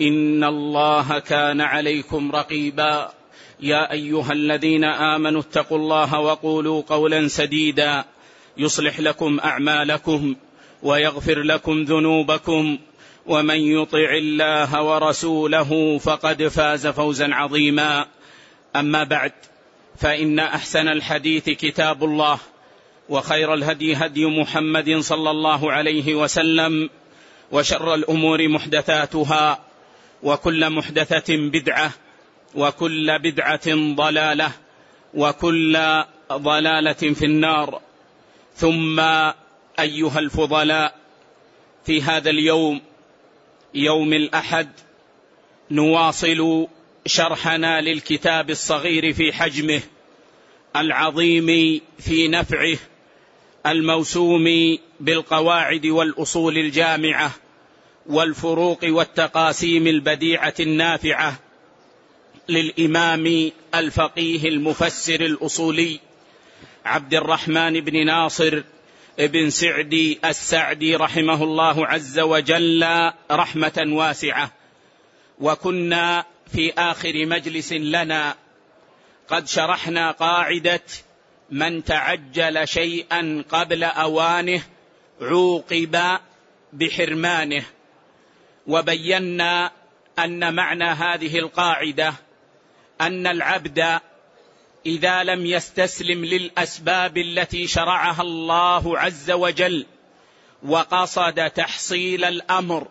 إن الله كان عليكم رقيبا. يا أيها الذين آمنوا اتقوا الله وقولوا قولا سديدا. يصلح لكم أعمالكم ويغفر لكم ذنوبكم. ومن يطع الله ورسوله فقد فاز فوزا عظيما. أما بعد فإن أحسن الحديث كتاب الله وخير الهدي هدي محمد صلى الله عليه وسلم وشر الأمور محدثاتها. وكل محدثة بدعة وكل بدعة ضلالة وكل ضلالة في النار. ثم أيها الفضلاء في هذا اليوم يوم الأحد نواصل شرحنا للكتاب الصغير في حجمه العظيم في نفعه الموسوم بالقواعد والأصول الجامعة. والفروق والتقاسيم البديعة النافعة للإمام الفقيه المفسر الأصولي عبد الرحمن بن ناصر بن سعدي السعدي رحمه الله عز وجل رحمة واسعة. وكنا في آخر مجلس لنا قد شرحنا قاعدة من تعجل شيئا قبل أوانه عوقب بحرمانه. وبينا أن معنى هذه القاعدة أن العبد إذا لم يستسلم للأسباب التي شرعها الله عز وجل وقصد تحصيل الأمر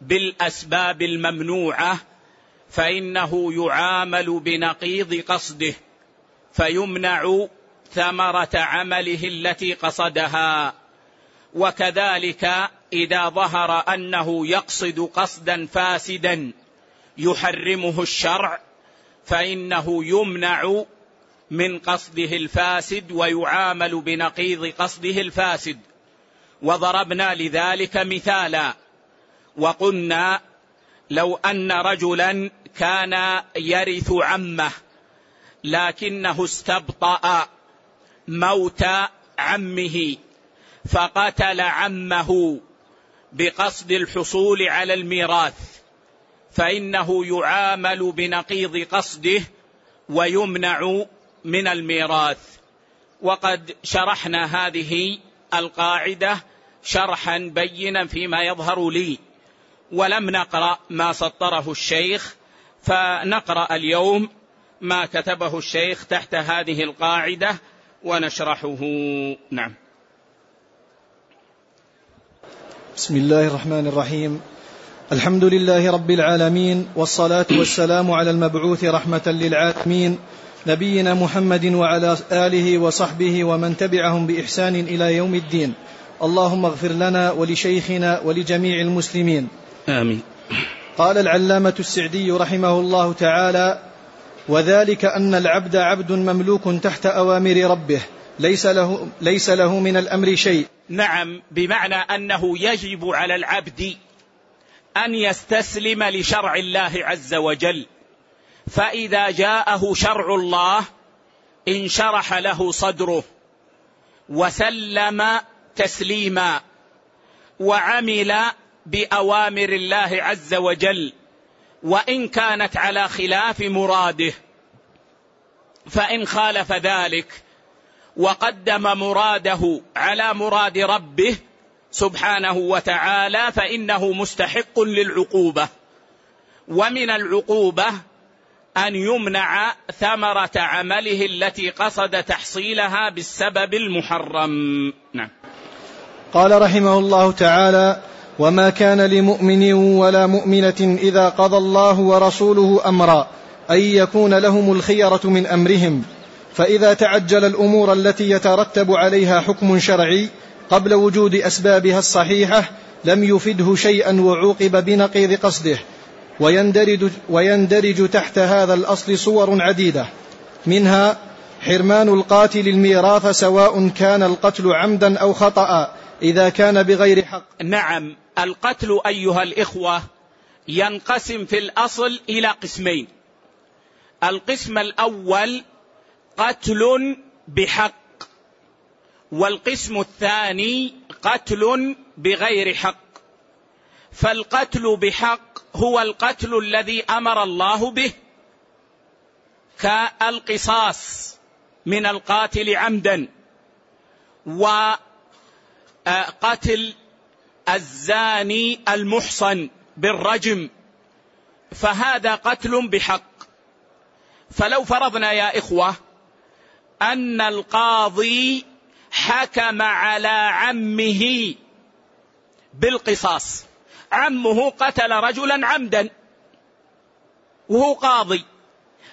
بالأسباب الممنوعة فإنه يعامل بنقيض قصده فيمنع ثمرة عمله التي قصدها. وكذلك إذا ظهر أنه يقصد قصدا فاسدا يحرمه الشرع فإنه يمنع من قصده الفاسد ويعامل بنقيض قصده الفاسد. وضربنا لذلك مثالا وقلنا لو أن رجلا كان يرث عمه لكنه استبطأ موت عمه فقتل عمه بقصد الحصول على الميراث فإنه يعامل بنقيض قصده ويمنع من الميراث. وقد شرحنا هذه القاعدة شرحا بينا فيما يظهر لي ولم نقرأ ما سطره الشيخ فنقرأ اليوم ما كتبه الشيخ تحت هذه القاعدة ونشرحه. نعم. بسم الله الرحمن الرحيم. الحمد لله رب العالمين والصلاة والسلام على المبعوث رحمة للعالمين نبينا محمد وعلى آله وصحبه ومن تبعهم بإحسان إلى يوم الدين. اللهم اغفر لنا ولشيخنا ولجميع المسلمين. آمين. قال العلامة السعدي رحمه الله تعالى وذلك أن العبد عبد مملوك تحت أوامر ربه ليس له, ليس له من الأمر شيء. نعم بمعنى أنه يجب على العبد أن يستسلم لشرع الله عز وجل. فإذا جاءه شرع الله انشرح له صدره وسلم تسليما وعمل بأوامر الله عز وجل وإن كانت على خلاف مراده فإن خالف ذلك وقدم مراده على مراد ربه سبحانه وتعالى فإنه مستحق للعقوبة. ومن العقوبة أن يمنع ثمرة عمله التي قصد تحصيلها بالسبب المحرم. نعم. قال رحمه الله تعالى وما كان لمؤمن ولا مؤمنة إذا قضى الله ورسوله أمرا أن يكون لهم الخيرة من أمرهم فإذا تعجل الأمور التي يترتب عليها حكم شرعي قبل وجود أسبابها الصحيحة لم يفده شيئا وعوقب بنقيض قصده ويندرج, ويندرج تحت هذا الأصل صور عديدة منها حرمان القاتل الميراث سواء كان القتل عمدا أو خطأ إذا كان بغير حق. نعم القتل أيها الإخوة ينقسم في الأصل إلى قسمين. القسم الأول قتل بحق والقسم الثاني قتل بغير حق. فالقتل بحق هو القتل الذي أمر الله به كالقصاص من القاتل عمدا وقتل الزاني المحصن بالرجم. فهذا قتل بحق. فلو فرضنا يا إخوة أن القاضي حكم على عمه بالقصاص. عمه قتل رجلا عمدا. وهو قاضي.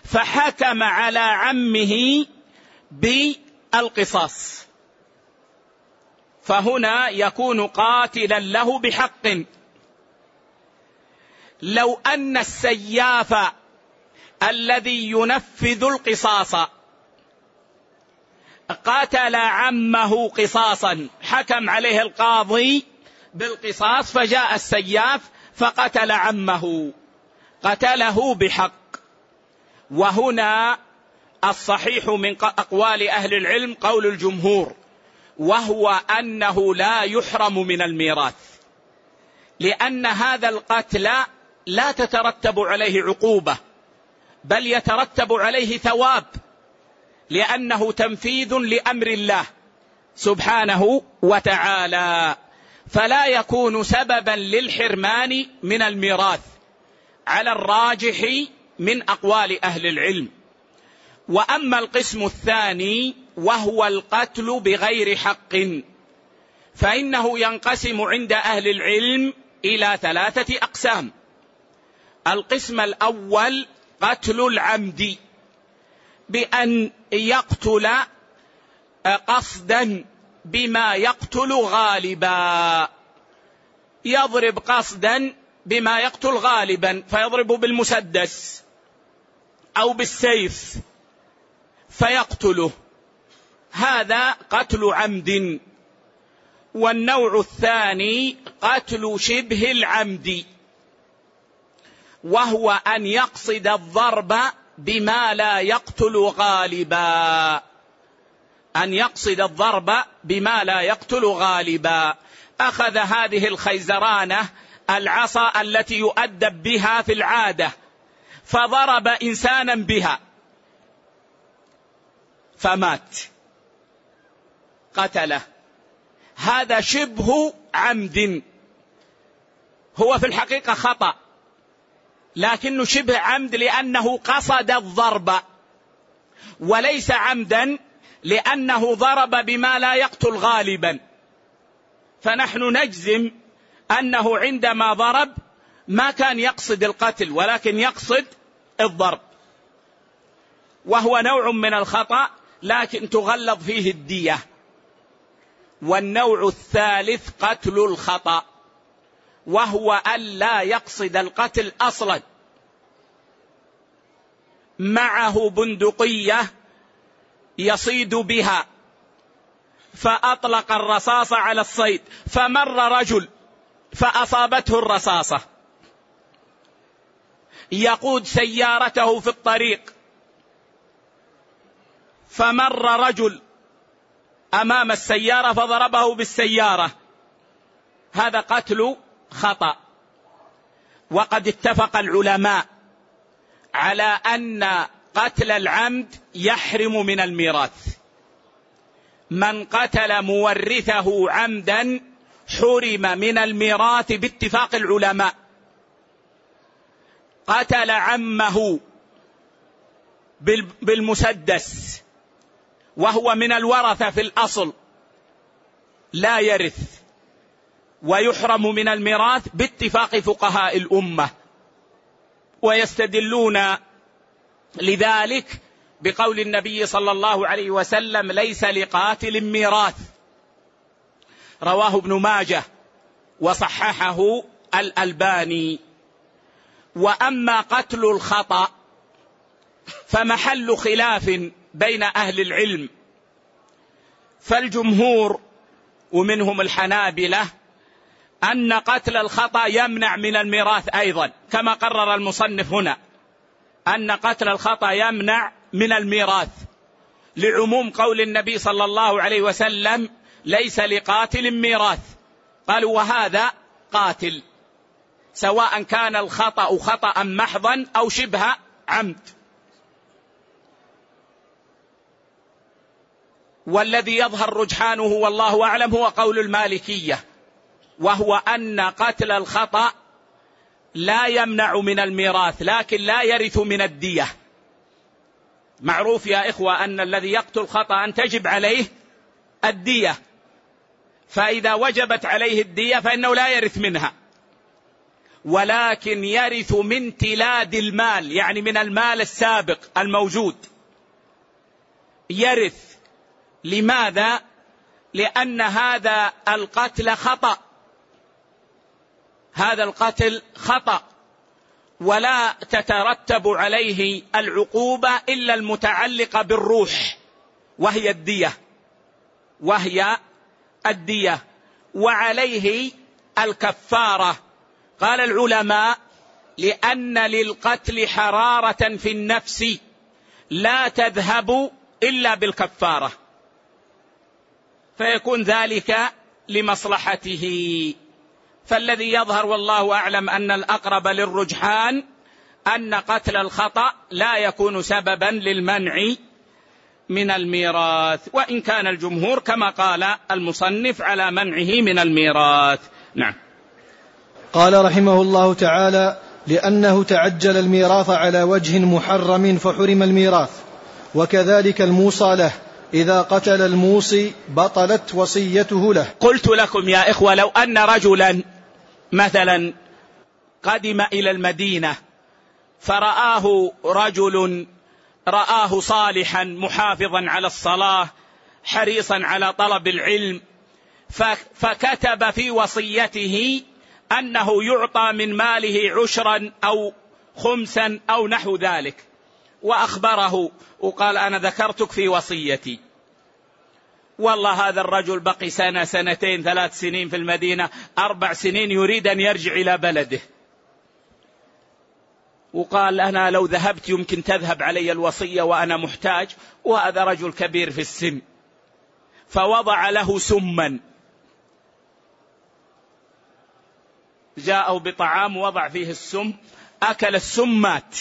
فحكم على عمه بالقصاص. فهنا يكون قاتلا له بحق. لو أن السياف الذي ينفذ القصاص قتل عمه قصاصا. حكم عليه القاضي بالقصاص فجاء السياف فقتل عمه. قتله بحق. وهنا الصحيح من أقوال أهل العلم قول الجمهور وهو أنه لا يحرم من الميراث. لأن هذا القتل لا تترتب عليه عقوبة بل يترتب عليه ثواب. لأنه تنفيذ لأمر الله سبحانه وتعالى. فلا يكون سببا للحرمان من الميراث على الراجح من أقوال أهل العلم. وأما القسم الثاني وهو القتل بغير حق فإنه ينقسم عند أهل العلم إلى ثلاثة أقسام. القسم الأول قتل العمد. بأن يقتل قصدا بما يقتل غالبا. يضرب قصدا بما يقتل غالبا فيضرب بالمسدس أو بالسيف فيقتله. هذا قتل عمد. والنوع الثاني قتل شبه العمد وهو أن يقصد الضرب بما لا يقتل غالبا. أن يقصد الضرب بما لا يقتل غالبا. أخذ هذه الخيزرانة العصا التي يؤدب بها في العادة. فضرب إنسانا بها. فمات. قتله. هذا شبه عمد. هو في الحقيقة خطأ. لكنه شبه عمد لأنه قصد الضرب. وليس عمدا لأنه ضرب بما لا يقتل غالبا. فنحن نجزم أنه عندما ضرب ما كان يقصد القتل ولكن يقصد الضرب. وهو نوع من الخطأ لكن تغلظ فيه الدية. والنوع الثالث قتل الخطأ. وهو ألا يقصد القتل أصلا. معه بندقية يصيد بها فأطلق الرصاص على الصيد فمر رجل فأصابته الرصاصة. يقود سيارته في الطريق فمر رجل أمام السيارة فضربه بالسيارة. هذا قتل خطأ. وقد اتفق العلماء على أن قتل العمد يحرم من الميراث. من قتل مورثه عمدا حرم من الميراث باتفاق العلماء. قتل عمه بالمسدس وهو من الورثة في الأصل لا يرث. ويحرم من الميراث باتفاق فقهاء الأمة. ويستدلون لذلك بقول النبي صلى الله عليه وسلم ليس لقاتل ميراث. رواه ابن ماجه وصححه الألباني. وأما قتل الخطأ فمحل خلاف بين أهل العلم. فالجمهور ومنهم الحنابلة أن قتل الخطأ يمنع من الميراث أيضا كما قرر المصنف هنا. أن قتل الخطأ يمنع من الميراث لعموم قول النبي صلى الله عليه وسلم ليس لقاتل ميراث. قالوا وهذا قاتل سواء كان الخطأ خطأ محضا أو شبه عمد. والذي يظهر رجحانه والله أعلم هو قول المالكية. وهو أن قتل الخطأ لا يمنع من الميراث لكن لا يرث من الدية. معروف يا إخوة أن الذي يقتل خطأ تجب عليه الدية. فإذا وجبت عليه الدية فإنه لا يرث منها. ولكن يرث من تلاد المال يعني من المال السابق الموجود. يرث. لماذا؟ لأن هذا القتل خطأ. هذا القتل خطأ ولا تترتب عليه العقوبة إلا المتعلقة بالروح وهي الدية وهي الدية وعليه الكفارة. قال العلماء لأن للقتل حرارة في النفس لا تذهب إلا بالكفارة فيكون ذلك لمصلحته. فالذي يظهر والله أعلم أن الأقرب للرجحان أن قتل الخطأ لا يكون سببا للمنع من الميراث. وإن كان الجمهور كما قال المصنف على منعه من الميراث. نعم. قال رحمه الله تعالى لأنه تعجل الميراث على وجه محرم فحرم الميراث. وكذلك الموصى له. إذا قتل الموصي بطلت وصيته له. قلت لكم يا إخوة لو أن رجلا مثلا قدم إلى المدينة فرآه رجل رآه صالحا محافظا على الصلاة حريصا على طلب العلم فكتب في وصيته أنه يعطى من ماله عشرا أو خمسا أو نحو ذلك وأخبره وقال أنا ذكرتك في وصيتي. والله هذا الرجل بقي سنة سنتين ثلاث سنين في المدينة أربع سنين يريد أن يرجع إلى بلده. وقال أنا لو ذهبت يمكن تذهب علي الوصية وأنا محتاج وهذا رجل كبير في السن. فوضع له سما. جاءوا بطعام وضع فيه السم أكل السم مات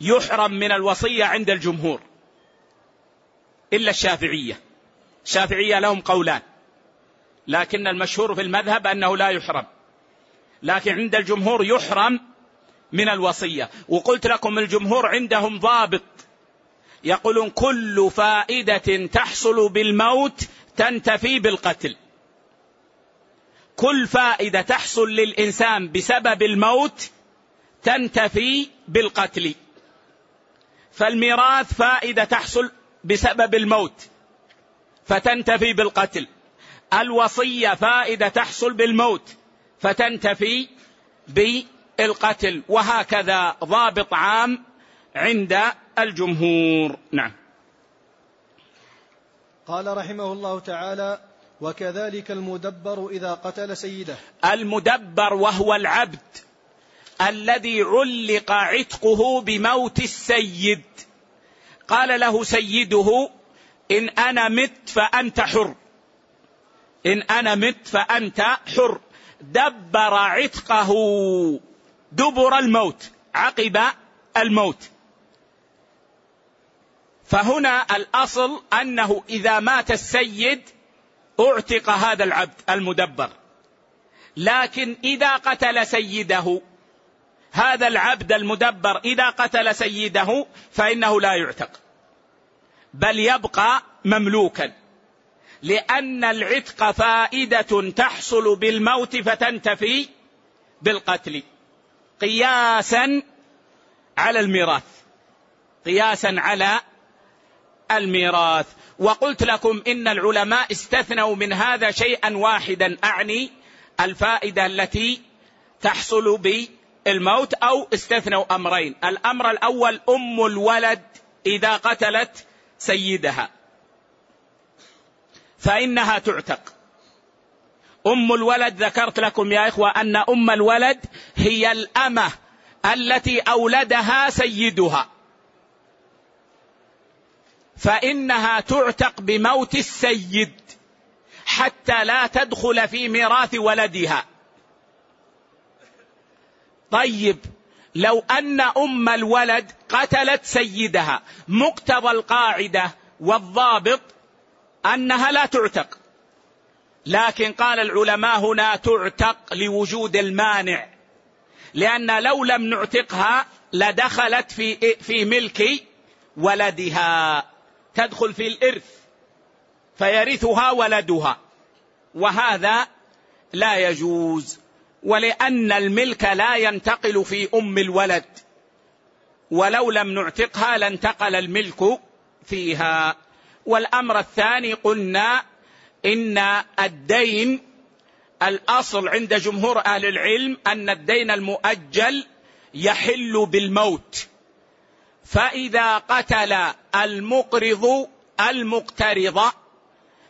يحرم من الوصية عند الجمهور. إلا الشافعية. الشافعية لهم قولان. لكن المشهور في المذهب أنه لا يحرم. لكن عند الجمهور يحرم من الوصية. وقلت لكم الجمهور عندهم ضابط. يقولون كل فائدة تحصل بالموت تنتفي بالقتل. كل فائدة تحصل للإنسان بسبب الموت تنتفي بالقتل. فالميراث فائدة تحصل بسبب الموت. فتنتفي بالقتل. الوصية فائدة تحصل بالموت. فتنتفي بالقتل. وهكذا ضابط عام عند الجمهور. نعم. قال رحمه الله تعالى وكذلك المدبر إذا قتل سيده. المدبر وهو العبد الذي علق عتقه بموت السيد. قال له سيده إن أنا مت فأنت حر. إن أنا مت فأنت حر. دبر عتقه. دبر الموت. عقب الموت. فهنا الأصل أنه إذا مات السيد أعتق هذا العبد المدبر. لكن إذا قتل سيده هذا العبد المدبر إذا قتل سيده فإنه لا يعتق بل يبقى مملوكا لأن العتق فائدة تحصل بالموت فتنتفي بالقتل قياسا على الميراث قياسا على الميراث. وقلت لكم إن العلماء استثنوا من هذا شيئا واحدا أعني الفائدة التي تحصل بالموت أو استثنوا أمرين. الأمر الأول أم الولد إذا قتلت سيدها. فإنها تعتق. أم الولد ذكرت لكم يا إخوة أن أم الولد هي الأمة التي أولدها سيدها. فإنها تعتق بموت السيد حتى لا تدخل في ميراث ولدها. طيب لو أن أم الولد قتلت سيدها مقتضى القاعدة والضابط أنها لا تعتق. لكن قال العلماء هنا تعتق لوجود المانع لأن لو لم نعتقها لدخلت في في ملك ولدها. تدخل في الإرث فيرثها ولدها. وهذا لا يجوز. ولأن الملك لا ينتقل في أم الولد. ولو لم نعتقها لانتقل الملك فيها. والأمر الثاني قلنا إن الدين الأصل عند جمهور أهل العلم أن الدين المؤجل يحل بالموت. فإذا قتل المقرض المقترض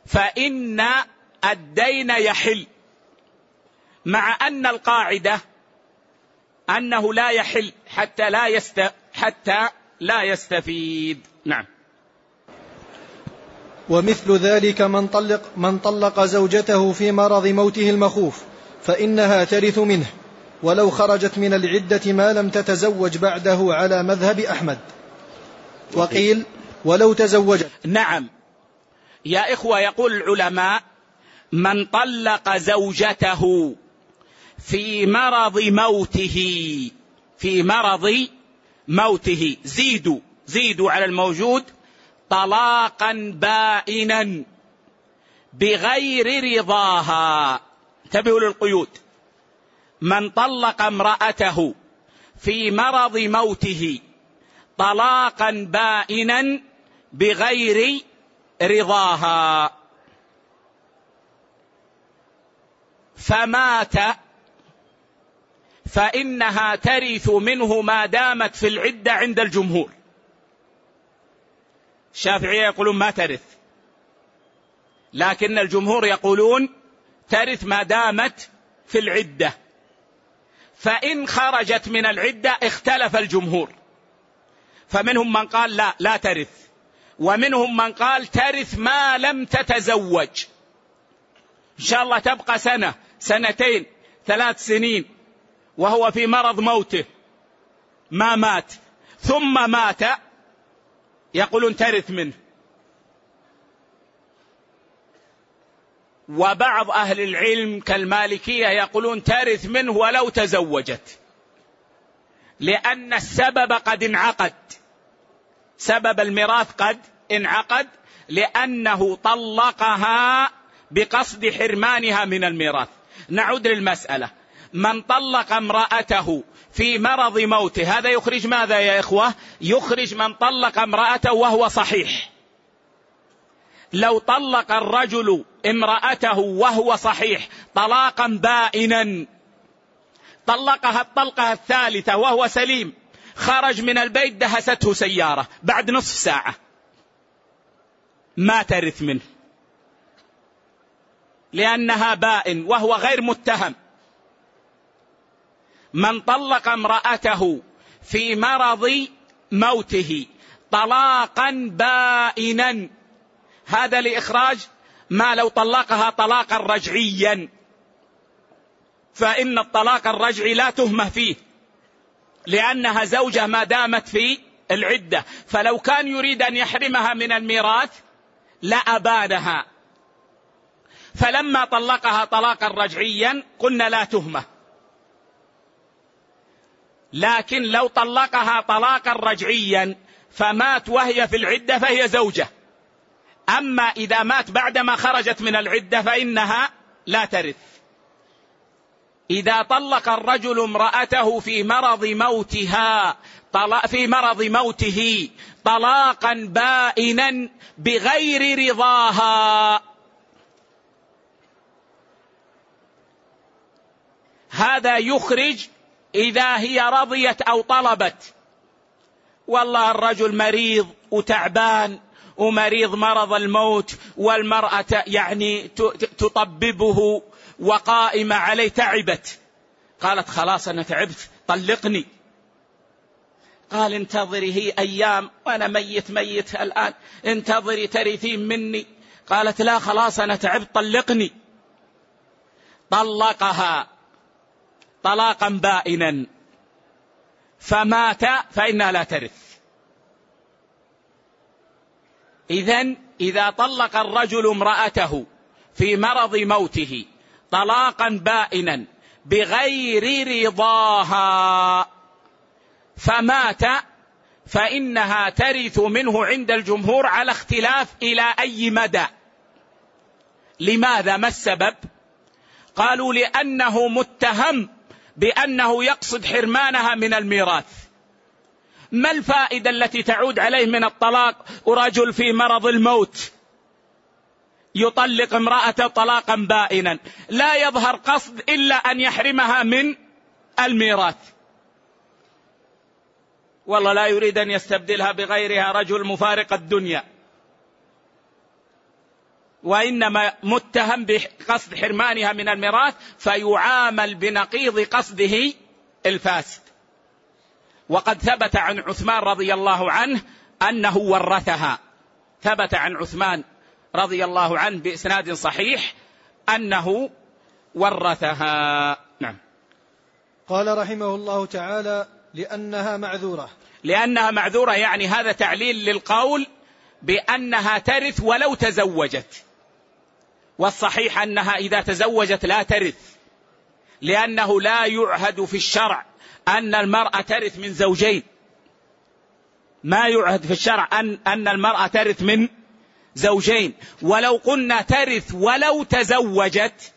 فإن الدين يحل. مع أن القاعدة أنه لا يحل حتى لا يست حتى لا يستفيد. نعم. ومثل ذلك من طلق من طلق زوجته في مرض موته المخوف فإنها ترث منه. ولو خرجت من العدة ما لم تتزوج بعده على مذهب أحمد. وقيل ولو تزوجت. نعم. يا إخوة يقول العلماء من طلق زوجته في مرض موته في مرض موته. زيدوا زيدوا على الموجود طلاقا بائنا بغير رضاها. انتبهوا للقيود. من طلق امرأته في مرض موته طلاقا بائنا بغير رضاها. فمات فإنها ترث منه ما دامت في العدة عند الجمهور. الشافعية يقولون ما ترث. لكن الجمهور يقولون ترث ما دامت في العدة. فإن خرجت من العدة اختلف الجمهور. فمنهم من قال لا لا ترث. ومنهم من قال ترث ما لم تتزوج. إن شاء الله تبقى سنة سنتين ثلاث سنين وهو في مرض موته. ما مات. ثم مات. يقولون ترث منه. وبعض أهل العلم كالمالكية يقولون ترث منه ولو تزوجت. لأن السبب قد انعقد. سبب الميراث قد انعقد لأنه طلقها بقصد حرمانها من الميراث. نعود للمسألة. من طلق امرأته في مرض موته هذا يخرج ماذا يا إخوة؟ يخرج من طلق امرأته وهو صحيح. لو طلق الرجل امرأته وهو صحيح طلاقا بائنا. طلقها الطلقة الثالثة وهو سليم. خرج من البيت دهسته سيارة بعد نصف ساعة. ما ترث منه. لأنها بائن وهو غير متهم. من طلق امرأته في مرض موته طلاقا بائنا. هذا لإخراج ما لو طلقها طلاقا رجعيا. فإن الطلاق الرجعي لا تهمة فيه لأنها زوجة ما دامت في العدة. فلو كان يريد أن يحرمها من الميراث لأبانها فلما طلقها طلاقا رجعيا قلنا لا تهمة. لكن لو طلقها طلاقا رجعيا فمات وهي في العدة فهي زوجة. أما إذا مات بعدما خرجت من العدة فإنها لا ترث. إذا طلق الرجل امرأته في مرض موتها في مرض موته طلاقا بائنا بغير رضاها. هذا يخرج إذا هي رضيت أو طلبت. والله الرجل مريض وتعبان ومريض مرض الموت والمرأة يعني تطببه وقائمة عليه تعبت. قالت خلاص أنا تعبت طلقني. قال انتظري هي أيام وأنا ميت ميت الآن. انتظري ترثين مني. قالت لا خلاص أنا تعبت طلقني. طلقها. طلاقا بائنا. فمات فإنها لا ترث. إذا إذا طلق الرجل امرأته في مرض موته طلاقا بائنا بغير رضاها فمات فإنها ترث منه عند الجمهور على اختلاف إلى أي مدى. لماذا؟ ما السبب؟ قالوا لأنه متهم بأنه يقصد حرمانها من الميراث. ما الفائدة التي تعود عليه من الطلاق ورجل في مرض الموت؟ يطلق امرأته طلاقا بائنا. لا يظهر قصد إلا أن يحرمها من الميراث. والله لا يريد أن يستبدلها بغيرها رجل مفارق الدنيا. وإنما متهم بقصد حرمانها من الميراث فيعامل بنقيض قصده الفاسد. وقد ثبت عن عثمان رضي الله عنه أنه ورثها. ثبت عن عثمان رضي الله عنه بإسناد صحيح أنه ورثها. نعم. قال رحمه الله تعالى لأنها معذورة. لأنها معذورة يعني هذا تعليل للقول بأنها ترث ولو تزوجت. والصحيح أنها إذا تزوجت لا ترث لأنه لا يعهد في الشرع أن المرأة ترث من زوجين. ما يعهد في الشرع ان أن المرأة ترث من زوجين. ولو قلنا ترث ولو تزوجت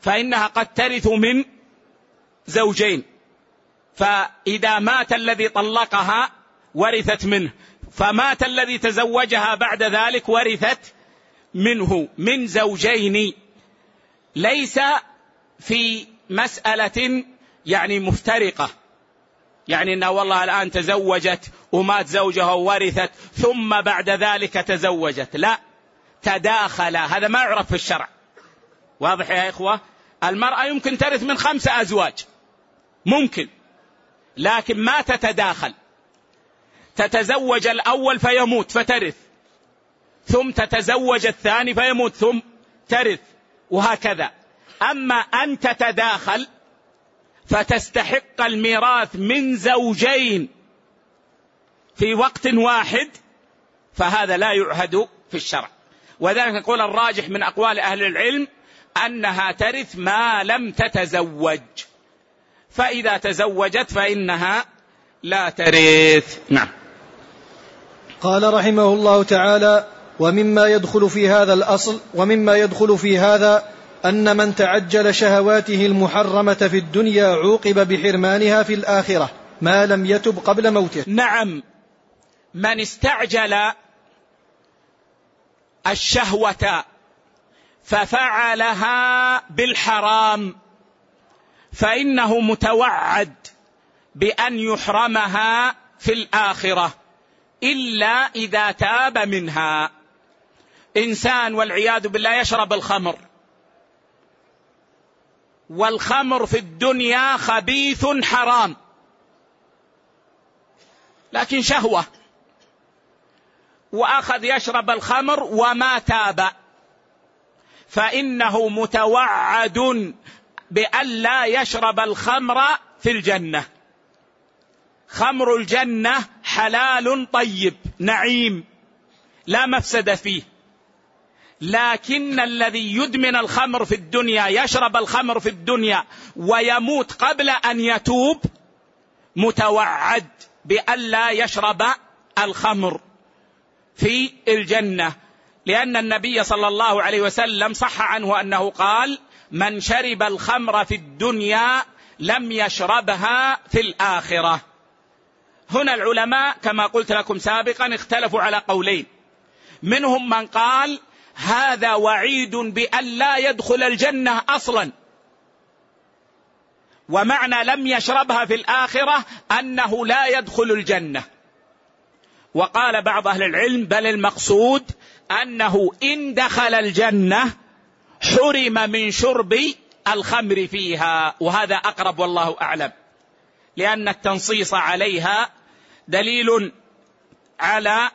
فإنها قد ترث من زوجين. فإذا مات الذي طلقها ورثت منه فمات الذي تزوجها بعد ذلك ورثت منه من زوجين. ليس في مسألة يعني مفترقة. يعني انها والله الآن تزوجت ومات زوجها وورثت ثم بعد ذلك تزوجت. لا تداخل. هذا ما يعرف في الشرع. واضح يا إخوة؟ المرأة يمكن ترث من خمسه أزواج. ممكن. لكن ما تتداخل. تتزوج الأول فيموت فترث. ثم تتزوج الثاني فيموت ثم ترث وهكذا. أما أن تتداخل فتستحق الميراث من زوجين في وقت واحد فهذا لا يعهد في الشرع. وذلك يقول الراجح من أقوال أهل العلم أنها ترث ما لم تتزوج. فإذا تزوجت فإنها لا ترث. نعم. قال رحمه الله تعالى ومما يدخل في هذا الأصل ومما يدخل في هذا أن من تعجل شهواته المحرمة في الدنيا عوقب بحرمانها في الآخرة ما لم يتب قبل موته. نعم من استعجل الشهوة ففعلها بالحرام فإنه متوعد بأن يحرمها في الآخرة إلا إذا تاب منها. إنسان والعياذ بالله يشرب الخمر. والخمر في الدنيا خبيث حرام. لكن شهوة. وأخذ يشرب الخمر وما تاب. فإنه متوعد بأن لا يشرب الخمر في الجنة. خمر الجنة حلال طيب نعيم لا مفسد فيه. لكن الذي يدمن الخمر في الدنيا يشرب الخمر في الدنيا ويموت قبل أن يتوب متوعد بألا يشرب الخمر في الجنة. لأن النبي صلى الله عليه وسلم صح عنه أنه قال من شرب الخمر في الدنيا لم يشربها في الآخرة. هنا العلماء كما قلت لكم سابقا اختلفوا على قولين. منهم من قال هذا وعيد بأن لا يدخل الجنة أصلا. ومعنى لم يشربها في الآخرة أنه لا يدخل الجنة. وقال بعض أهل العلم بل المقصود أنه إن دخل الجنة حرم من شرب الخمر فيها. وهذا أقرب والله أعلم. لأن التنصيص عليها دليل على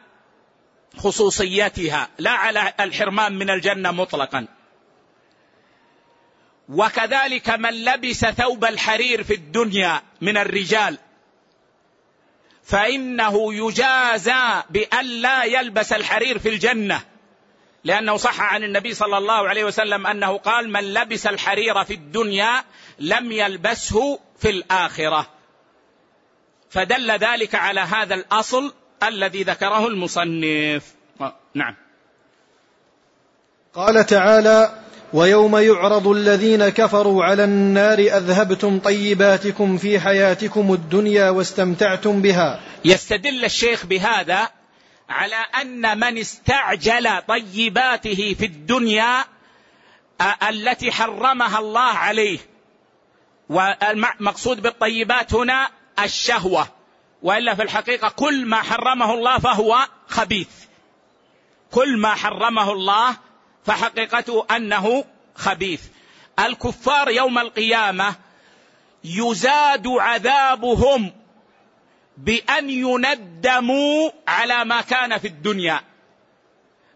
خصوصيتها لا على الحرمان من الجنة مطلقا. وكذلك من لبس ثوب الحرير في الدنيا من الرجال فإنه يجازى بأن لا يلبس الحرير في الجنة لأنه صح عن النبي صلى الله عليه وسلم أنه قال من لبس الحرير في الدنيا لم يلبسه في الآخرة فدل ذلك على هذا الأصل الذي ذكره المصنف. نعم. قال تعالى ويوم يعرض الذين كفروا على النار أذهبتم طيباتكم في حياتكم الدنيا واستمتعتم بها. يستدل الشيخ بهذا على أن من استعجل طيباته في الدنيا التي حرمها الله عليه. والمقصود بالطيبات هنا الشهوة. وإلا في الحقيقة كل ما حرمه الله فهو خبيث. كل ما حرمه الله فحقيقته أنه خبيث. الكفار يوم القيامة يزاد عذابهم بأن يندموا على ما كان في الدنيا.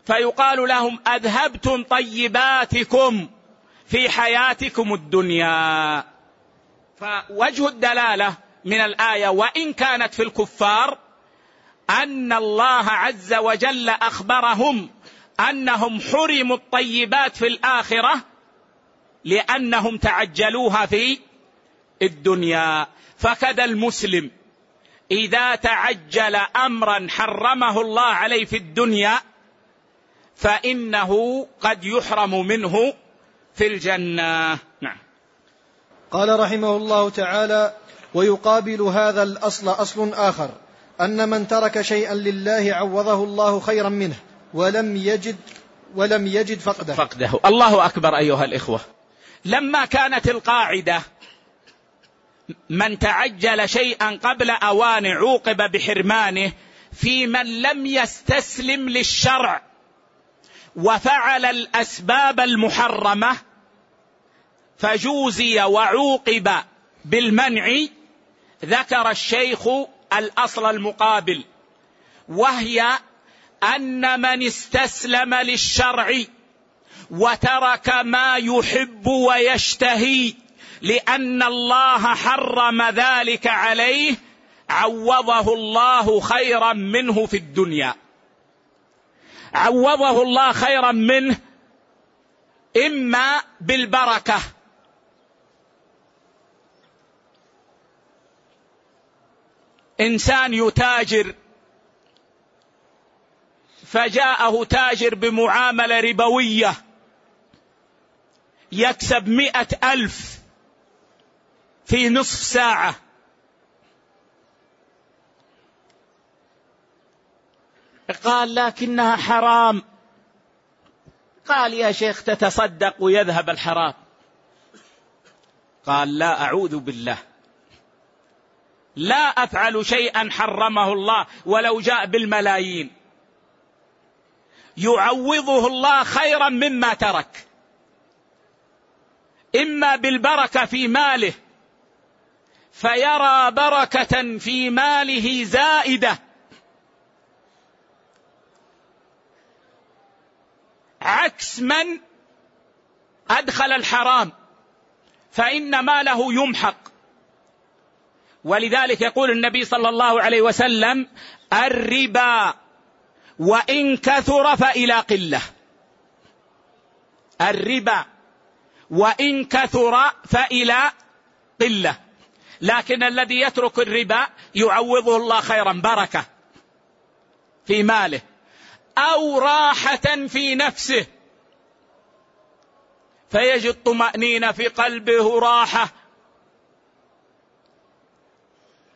فيقال لهم أذهبتم طيباتكم في حياتكم الدنيا. فوجه الدلالة من الآية وإن كانت في الكفار أن الله عز وجل أخبرهم أنهم حرموا الطيبات في الآخرة لأنهم تعجلوها في الدنيا. فكذا المسلم إذا تعجل امرا حرمه الله عليه في الدنيا فإنه قد يحرم منه في الجنة. نعم. قال رحمه الله تعالى ويقابل هذا الأصل أصل آخر أن من ترك شيئا لله عوضه الله خيرا منه ولم يجد ولم يجد فقده. فقده. الله أكبر أيها الإخوة. لما كانت القاعدة من تعجل شيئا قبل أوان عوقب بحرمانه في من لم يستسلم للشرع وفعل الأسباب المحرمة فجوزي وعوقب بالمنع ذكر الشيخ الأصل المقابل وهي أن من استسلم للشرع وترك ما يحب ويشتهي لأن الله حرم ذلك عليه عوضه الله خيرا منه في الدنيا. عوضه الله خيرا منه إما بالبركة إنسان يتاجر فجاءه تاجر بمعاملة ربوية يكسب مئة ألف في نصف ساعة. قال لكنها حرام. قال يا شيخ تتصدق ويذهب الحرام. قال لا أعوذ بالله. لا أفعل شيئا حرمه الله ولو جاء بالملايين. يعوضه الله خيرا مما ترك. إما بالبركة في ماله فيرى بركة في ماله زائدة. عكس من أدخل الحرام فإن ماله يمحق. ولذلك يقول النبي صلى الله عليه وسلم الربا وإن كثر فإلى قلة. الربا وإن كثر فإلى قلة. لكن الذي يترك الربا يعوضه الله خيرا بركة في ماله أو راحة في نفسه. فيجد طمانينه في قلبه راحة.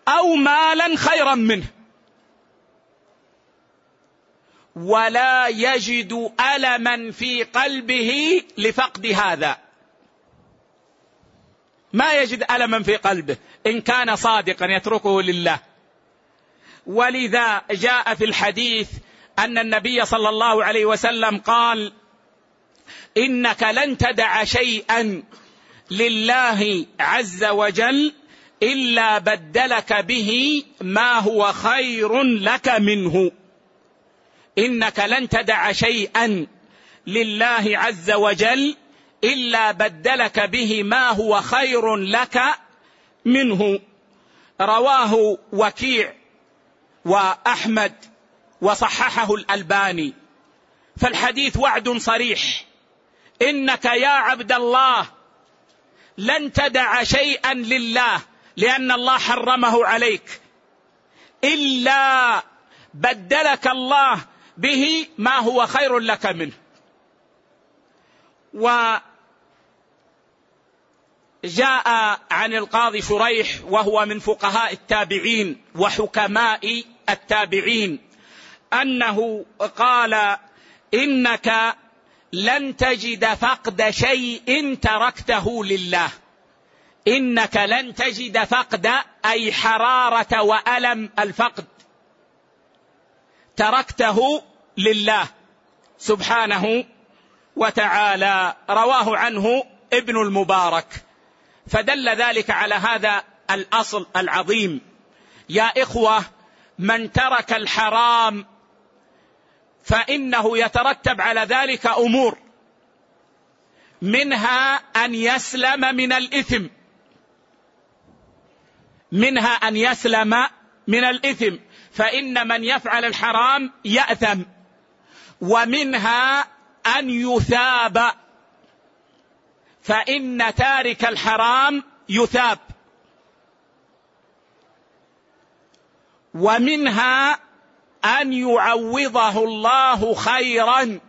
أو مالا خيرا منه. ولا يجد الما في قلبه لفقد هذا. ما يجد الما في قلبه. إن كان صادقا يتركه لله. ولذا جاء في الحديث أن النبي صلى الله عليه وسلم قال إنك لن تدع شيئا لله عز وجل إلا بدلك به ما هو خير لك منه. إنك لن تدع شيئا لله عز وجل إلا بدلك به ما هو خير لك منه. رواه وكيع وأحمد وصححه الألباني. فالحديث وعد صريح. إنك يا عبد الله لن تدع شيئا لله. لأن الله حرمه عليك. إلا بدلك الله به ما هو خير لك منه. وجاء عن القاضي شريح وهو من فقهاء التابعين وحكماء التابعين أنه قال إنك لن تجد فقد شيء تركته لله. إنك لن تجد فقد أي حرارة وألم الفقد. تركته لله سبحانه وتعالى. رواه عنه ابن المبارك. فدل ذلك على هذا الأصل العظيم. يا إخوة من ترك الحرام فإنه يترتب على ذلك أمور منها أن يسلم من الإثم. منها أن يسلم من الإثم فإن من يفعل الحرام يأثم ومنها أن يثاب فإن تارك الحرام يثاب. ومنها أن يعوضه الله خيرا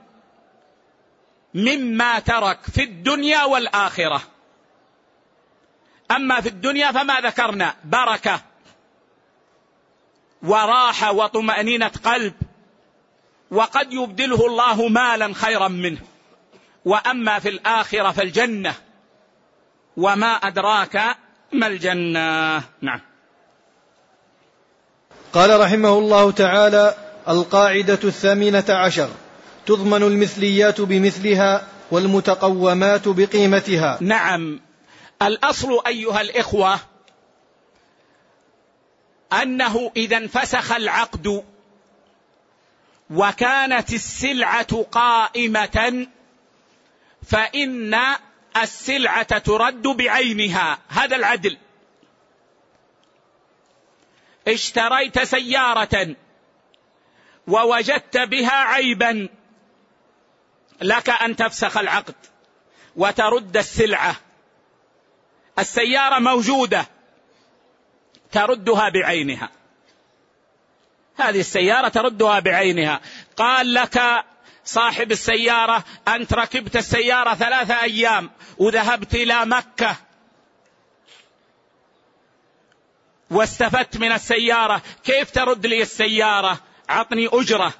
مما ترك في الدنيا والآخرة. أما في الدنيا فما ذكرنا. بركة. وراحة وطمأنينة قلب. وقد يبدله الله مالا خيرا منه. وأما في الآخرة فالجنة. وما أدراك ما الجنة. نعم. قال رحمه الله تعالى القاعدة الثامنة عشر. تضمن المثليات بمثلها والمتقومات بقيمتها. نعم. الأصل أيها الإخوة أنه إذا انفسخ العقد وكانت السلعة قائمة فإن السلعة ترد بعينها هذا العدل. اشتريت سيارة ووجدت بها عيبا لك أن تفسخ العقد وترد السلعة. السيارة موجودة تردها بعينها. هذه السيارة تردها بعينها. قال لك صاحب السيارة أنت ركبت السيارة ثلاثة أيام وذهبت إلى مكة واستفدت من السيارة. كيف ترد لي السيارة؟ عطني أجرة.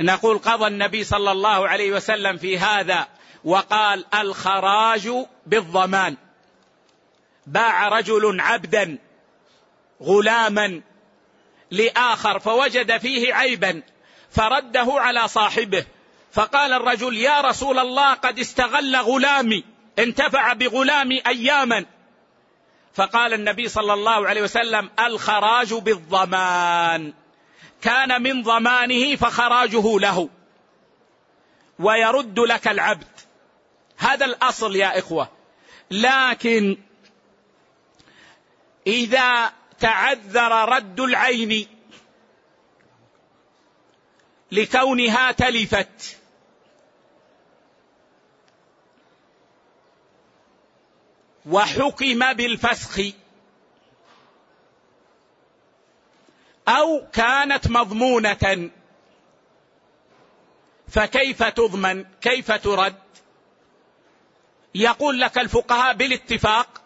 نقول قضى النبي صلى الله عليه وسلم في هذا. وقال الخراج بالضمان. باع رجل عبدا غلاما لآخر فوجد فيه عيبا فرده على صاحبه. فقال الرجل يا رسول الله قد استغل غلامي انتفع بغلامي أياما. فقال النبي صلى الله عليه وسلم الخراج بالضمان. كان من ضمانه فخراجه له. ويرد لك العبد. هذا الأصل يا إخوة. لكن إذا تعذر رد العين لكونها تلفت وحكم بالفسخ أو كانت مضمونة فكيف تضمن؟ كيف ترد؟ يقول لك الفقهاء بالاتفاق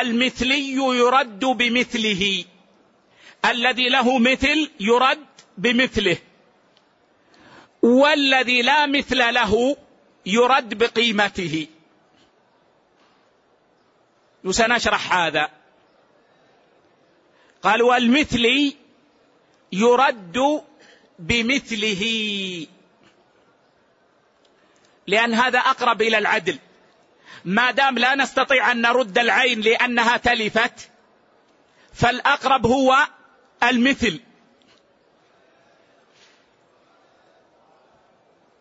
المثلي يرد بمثله. الذي له مثل يرد بمثله. والذي لا مثل له يرد بقيمته. وسنشرح هذا. قال والمثلي يرد بمثله. لأن هذا أقرب إلى العدل. ما دام لا نستطيع أن نرد العين لأنها تلفت فالأقرب هو المثل.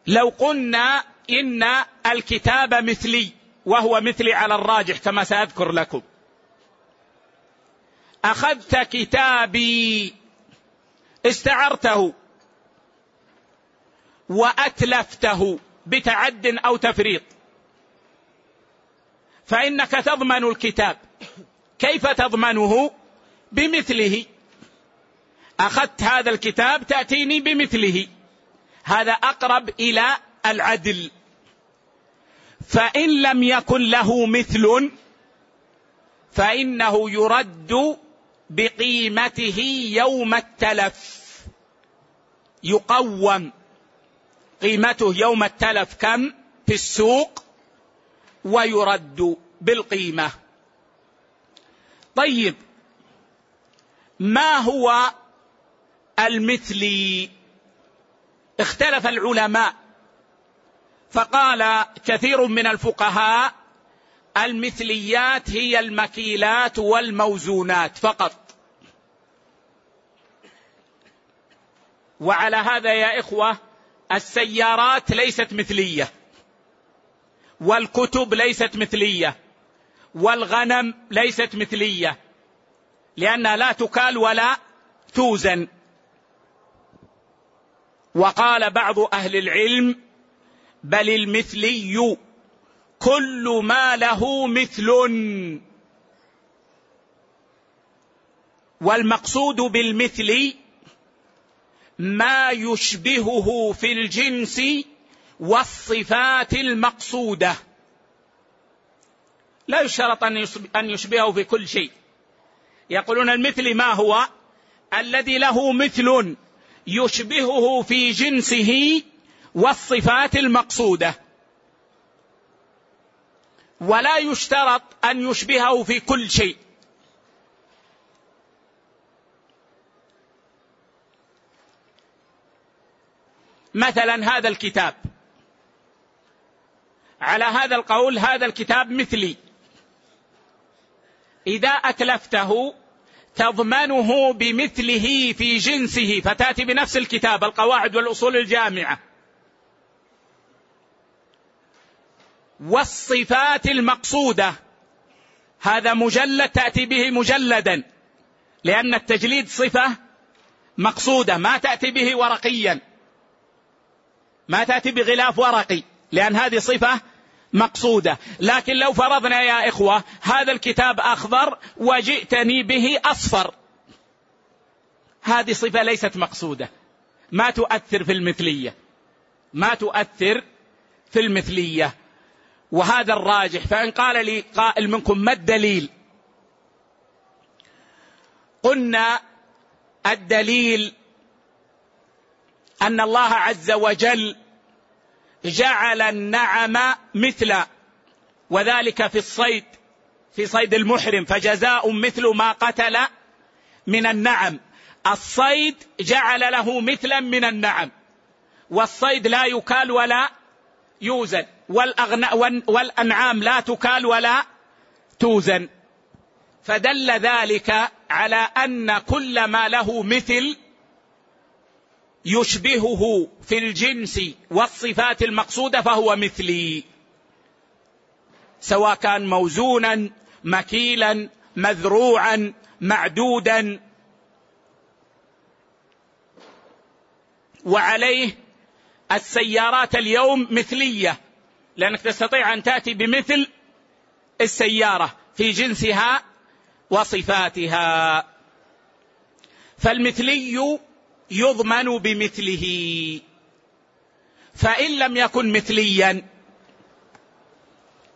لو قلنا إن الكتاب مثلي وهو مثلي على الراجح كما سأذكر لكم. أخذت كتابي استعرته وأتلفته بتعد أو تفريط. فإنك تضمن الكتاب. كيف تضمنه؟ بمثله. أخذت هذا الكتاب تأتيني بمثله. هذا أقرب إلى العدل. فإن لم يكن له مثل فإنه يرد بقيمته يوم التلف. يقوم. قيمته يوم التلف كم؟ في السوق. ويرد بالقيمة. طيب ما هو المثلي؟ اختلف العلماء فقال كثير من الفقهاء المثليات هي المكيلات والموزونات فقط. وعلى هذا يا إخوة السيارات ليست مثلية. والكتب ليست مثلية. والغنم ليست مثلية. لأنها لا تكال ولا توزن. وقال بعض أهل العلم بل المثلي كل ما له مثل. والمقصود بالمثل ما يشبهه في الجنس والصفات المقصودة. لا يشترط أن يشبهه في كل شيء. يقولون المثل ما هو؟ الذي له مثل يشبهه في جنسه والصفات المقصودة. ولا يشترط أن يشبهه في كل شيء. مثلا هذا الكتاب. على هذا القول هذا الكتاب مثلي. إذا أتلفته تضمنه بمثله في جنسه فتأتي بنفس الكتاب القواعد والأصول الجامعة. والصفات المقصودة هذا مجلد تأتي به مجلدا لأن التجليد صفة مقصودة ما تأتي به ورقيا. ما تأتي بغلاف ورقي. لأن هذه صفة مقصودة. لكن لو فرضنا يا إخوة هذا الكتاب أخضر وجئتني به أصفر. هذه صفة ليست مقصودة. ما تؤثر في المثلية. ما تؤثر في المثلية. وهذا الراجح. فإن قال لي قائل منكم ما الدليل؟ قلنا الدليل أن الله عز وجل جعل النعم مثل وذلك في الصيد في صيد المحرم فجزاء مثل ما قتل من النعم. الصيد جعل له مثلا من النعم والصيد لا يكال ولا يوزن والأنعام لا تكال ولا توزن. فدل ذلك على أن كل ما له مثل يشبهه في الجنس والصفات المقصودة فهو مثلي. سواء كان موزونا مكيلا مذروعا معدودا. وعليه السيارات اليوم مثلية لأنك تستطيع أن تأتي بمثل السيارة في جنسها وصفاتها. فالمثلي يضمن بمثله. فإن لم يكن مثليا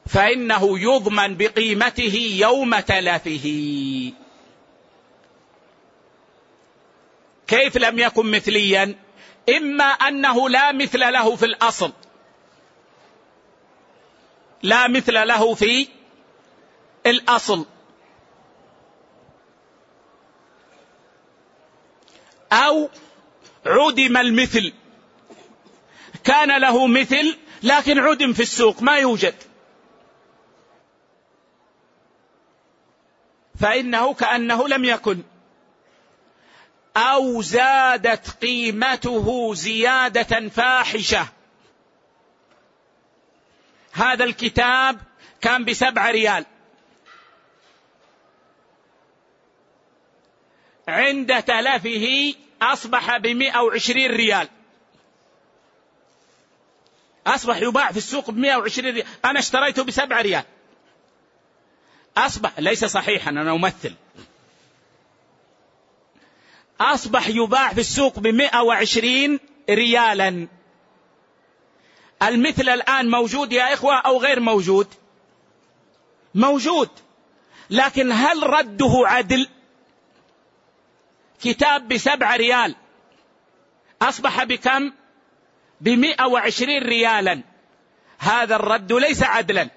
فإنه يضمن بقيمته يوم تلفه. كيف لم يكن مثليا؟ إما أنه لا مثل له في الأصل. لا مثل له في الأصل. أو عدم المثل. كان له مثل لكن عدم في السوق ما يوجد. فإنه كأنه لم يكن. أو زادت قيمته زيادة فاحشة. هذا الكتاب كان بسبع ريال. عند تلفه أصبح بمئة وعشرين ريال. أصبح يباع في السوق بمئة وعشرين ريال. أنا اشتريته بسبع ريال. أصبح ليس صحيحا أنا أمثل. أصبح يباع في السوق بمئة وعشرين ريالا. المثل الآن موجود يا إخوة أو غير موجود؟ موجود. لكن هل رده عدل؟ كتاب بسبع ريال. أصبح بكم؟ بمئة وعشرين ريالا. هذا الرد ليس عدلا.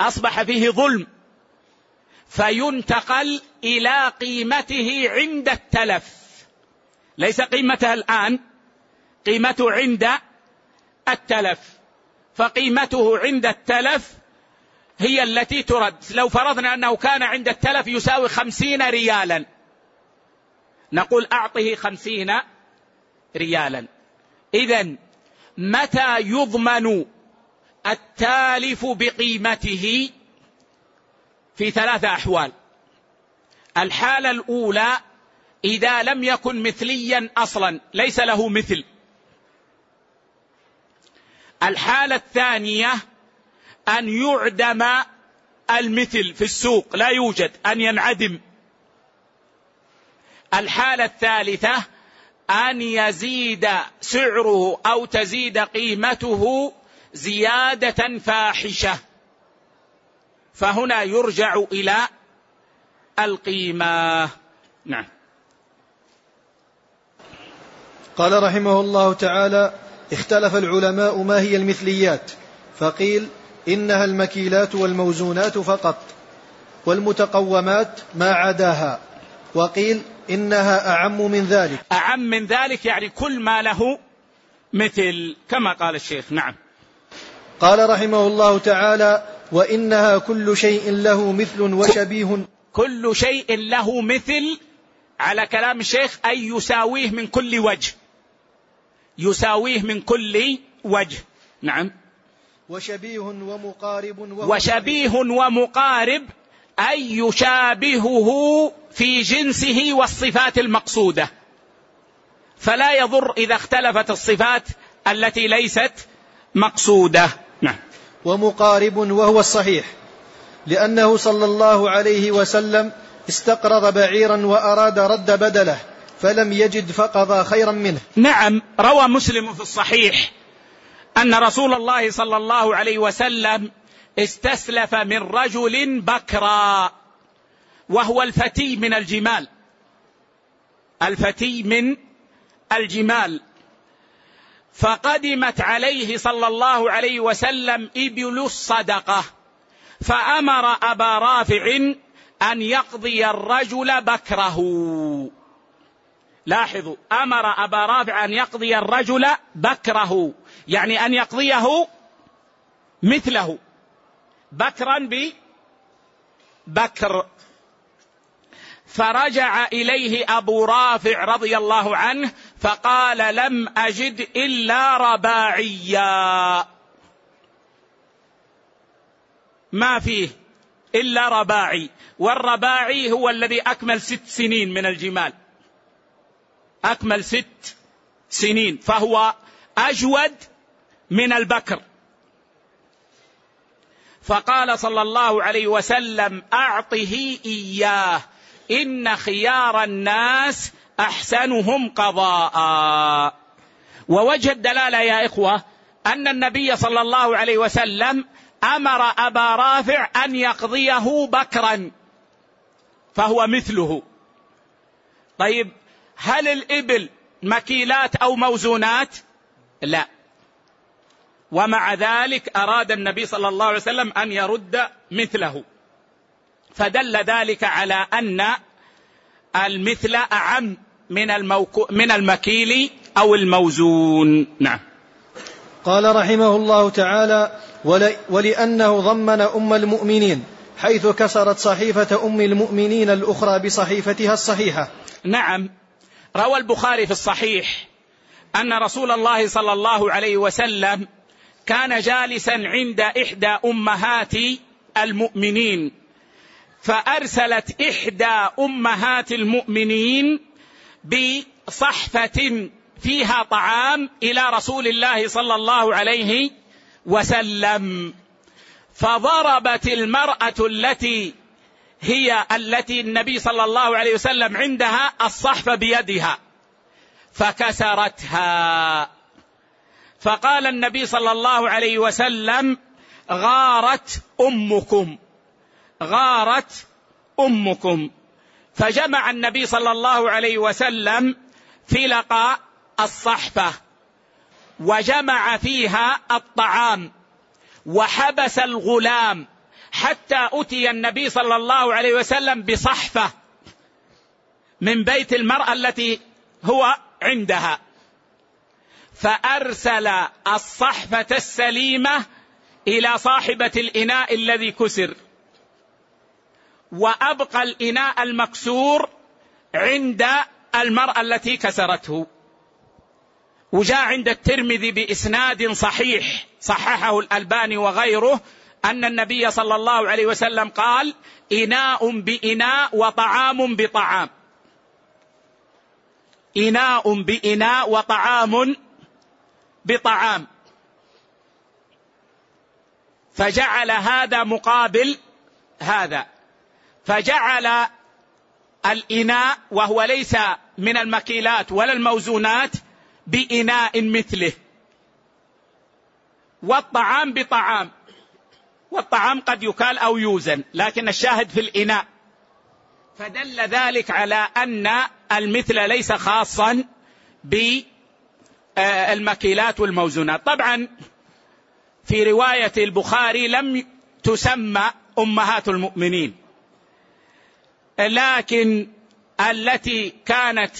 أصبح فيه ظلم. فينتقل إلى قيمته عند التلف. ليس قيمتها الآن. قيمته عند التلف. فقيمته عند التلف هي التي ترد. لو فرضنا أنه كان عند التلف يساوي خمسين ريالا. نقول أعطه خمسين ريالا. إذا متى يضمن التالف بقيمته في ثلاثة أحوال؟ الحالة الأولى إذا لم يكن مثليا أصلا ليس له مثل. الحالة الثانية أن يعدم المثل في السوق لا يوجد أن ينعدم. الحالة الثالثة أن يزيد سعره أو تزيد قيمته زيادة فاحشة. فهنا يرجع إلى القيمة. نعم. قال رحمه الله تعالى اختلف العلماء ما هي المثليات فقيل إنها المكيلات والموزونات فقط والمتقومات ما عداها وقيل إنها أعم من ذلك. أعم من ذلك يعني كل ما له مثل كما قال الشيخ نعم. قال رحمه الله تعالى وإنها كل شيء له مثل وشبيه. كل شيء له مثل على كلام الشيخ أي يساويه من كل وجه. يساويه من كل وجه. نعم. وشبيه ومقارب وشبيه ومقارب أي يشابهه في جنسه والصفات المقصودة. فلا يضر إذا اختلفت الصفات التي ليست مقصودة. نعم. ومقارب وهو الصحيح لأنه صلى الله عليه وسلم استقرض بعيرا وأراد رد بدله فلم يجد فقضى خيرا منه. نعم روى مسلم في الصحيح أن رسول الله صلى الله عليه وسلم استسلف من رجل بكرا وهو الفتي من الجمال. الفتي من الجمال. فقدمت عليه صلى الله عليه وسلم إبل الصدقة فأمر أبا رافع أن يقضي الرجل بكره. لاحظوا أمر أبا رافع أن يقضي الرجل بكره يعني أن يقضيه مثله. بكرا ببكر فرجع إليه أبو رافع رضي الله عنه فقال لم أجد إلا رباعيا. ما فيه إلا رباعي والرباعي هو الذي أكمل ست سنين من الجمال. أكمل ست سنين فهو أجود من البكر. فقال صلى الله عليه وسلم أعطه إياه. إن خيار الناس أحسنهم قضاء. ووجه الدلالة يا إخوة أن النبي صلى الله عليه وسلم أمر أبا رافع أن يقضيه بكرا فهو مثله. طيب هل الإبل مكيلات أو موزونات؟ لا. ومع ذلك أراد النبي صلى الله عليه وسلم أن يرد مثله. فدل ذلك على أن المثل أعم من الموكو من المكيل أو الموزون. نعم. قال رحمه الله تعالى ولأنه ضمن أم المؤمنين حيث كسرت صحيفة أم المؤمنين الأخرى بصحيفتها الصحيحة. نعم. روى البخاري في الصحيح أن رسول الله صلى الله عليه وسلم كان جالسا عند إحدى أمهات المؤمنين. فأرسلت إحدى أمهات المؤمنين بصحفة فيها طعام إلى رسول الله صلى الله عليه وسلم. فضربت المرأة التي هي التي النبي صلى الله عليه وسلم عندها الصحفه بيدها فكسرتها. فقال النبي صلى الله عليه وسلم غارت أمكم. غارت أمكم. فجمع النبي صلى الله عليه وسلم فلق الصحفه وجمع فيها الطعام وحبس الغلام حتى أتي النبي صلى الله عليه وسلم بصحفه من بيت المرأة التي هو عندها. فأرسل الصحفه السليمة إلى صاحبة الإناء الذي كسر. وأبقى الإناء المكسور عند المرأة التي كسرته. وجاء عند الترمذي بإسناد صحيح صححه الألباني وغيره أن النبي صلى الله عليه وسلم قال إناء بإناء وطعام بطعام. إناء بإناء وطعام بطعام. فجعل هذا مقابل هذا. فجعل الإناء وهو ليس من المكيلات ولا الموزونات بإناء مثله. والطعام بطعام. والطعام قد يكال أو يوزن لكن الشاهد في الإناء. فدل ذلك على أن المثل ليس خاصا بالمكيلات والموزونات. طبعا في رواية البخاري لم تسمى أمهات المؤمنين. لكن التي كانت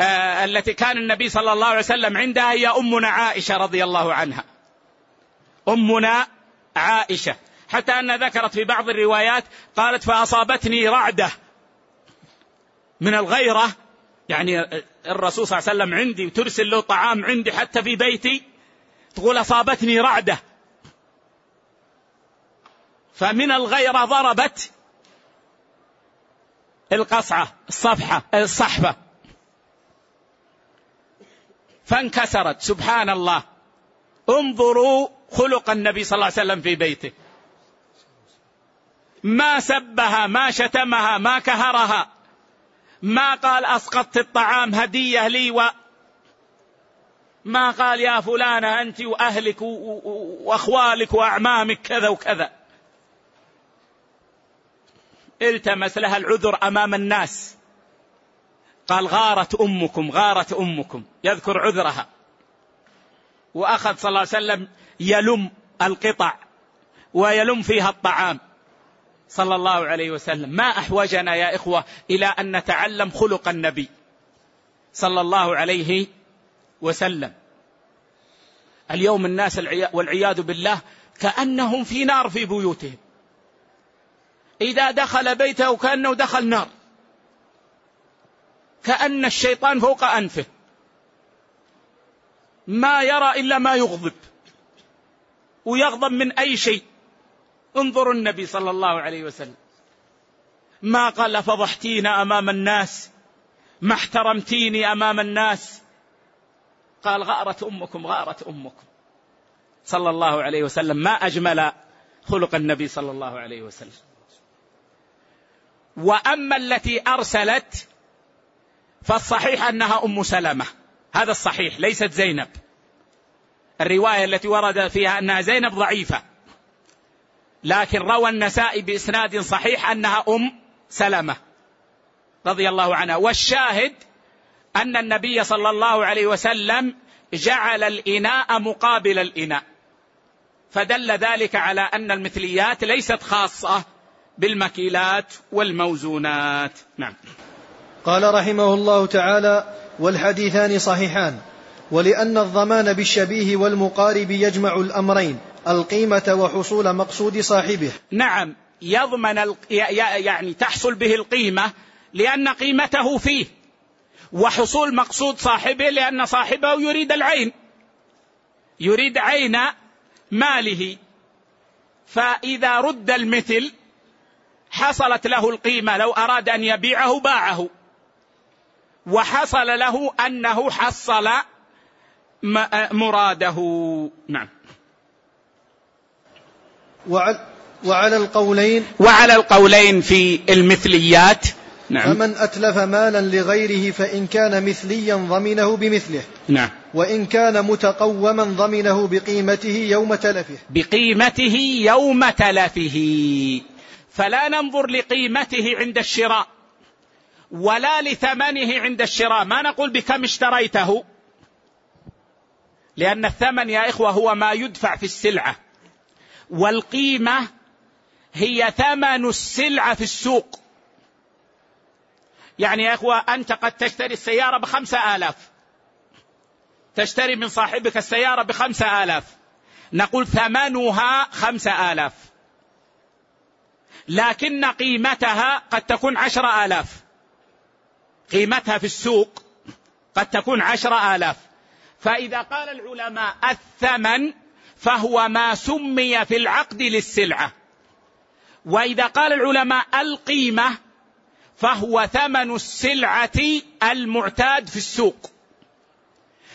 آه التي كان النبي صلى الله عليه وسلم عندها هي أمنا عائشة رضي الله عنها. أمنا عائشة. حتى أن ذكرت في بعض الروايات قالت فأصابتني رعدة من الغيرة. يعني الرسول صلى الله عليه وسلم عندي وترسل له طعام عندي حتى في بيتي تقول أصابتني رعدة. فمن الغيرة ضربت القصعة الصفحة الصحفه فانكسرت سبحان الله. انظروا خلق النبي صلى الله عليه وسلم في بيته. ما سبها ما شتمها ما كهرها. ما قال أسقطت الطعام هدية لي و ما قال يا فلانة أنت وأهلك وأخوالك وأعمامك كذا وكذا. التمس لها العذر أمام الناس. قال غارت أمكم غارت أمكم. يذكر عذرها. وأخذ صلى الله عليه وسلم يلم القطع ويلم فيها الطعام. صلى الله عليه وسلم. ما أحوجنا يا إخوة إلى أن نتعلم خلق النبي. صلى الله عليه وسلم. اليوم الناس والعياذ بالله كأنهم في نار في بيوتهم. إذا دخل بيته كانه دخل نار. كأن الشيطان فوق أنفه. ما يرى إلا ما يغضب. ويغضب من أي شيء. انظروا النبي صلى الله عليه وسلم. ما قال فضحتينا أمام الناس. ما احترمتيني أمام الناس. قال غارت أمكم غارت أمكم. صلى الله عليه وسلم. ما أجمل خلق النبي صلى الله عليه وسلم. وأما التي أرسلت فالصحيح أنها أم سلمة. هذا الصحيح ليست زينب. الرواية التي ورد فيها أنها زينب ضعيفة. لكن روى النسائي بإسناد صحيح أنها أم سلمة رضي الله عنها. والشاهد أن النبي صلى الله عليه وسلم جعل الإناء مقابل الإناء. فدل ذلك على أن المثليات ليست خاصة بالمكيلات والموزونات. نعم. قال رحمه الله تعالى والحديثان صحيحان. ولأن الضمان بالشبيه والمقارب يجمع الأمرين القيمة وحصول مقصود صاحبه. نعم يضمن يعني تحصل به القيمة لأن قيمته فيه وحصول مقصود صاحبه لأن صاحبه يريد العين يريد عين ماله. فإذا رد المثل حصلت له القيمة لو أراد أن يبيعه باعه. وحصل له أنه حصل مراده. نعم. وعلى القولين. وعلى القولين في المثليات. نعم. فمن أتلف مالا لغيره فإن كان مثليا ضمنه بمثله. نعم. وإن كان متقوما ضمنه بقيمته يوم تلفه. بقيمته يوم تلفه. فلا ننظر لقيمته عند الشراء ولا لثمنه عند الشراء. ما نقول بكم اشتريته؟ لأن الثمن يا إخوة هو ما يدفع في السلعة والقيمة هي ثمن السلعة في السوق. يعني يا إخوة أنت قد تشتري السيارة بخمسة آلاف تشتري من صاحبك السيارة بخمسة آلاف نقول ثمنها خمسة آلاف. لكن قيمتها قد تكون عشر آلاف. قيمتها في السوق قد تكون عشر آلاف. فإذا قال العلماء الثمن فهو ما سمي في العقد للسلعة. وإذا قال العلماء القيمة فهو ثمن السلعة المعتاد في السوق.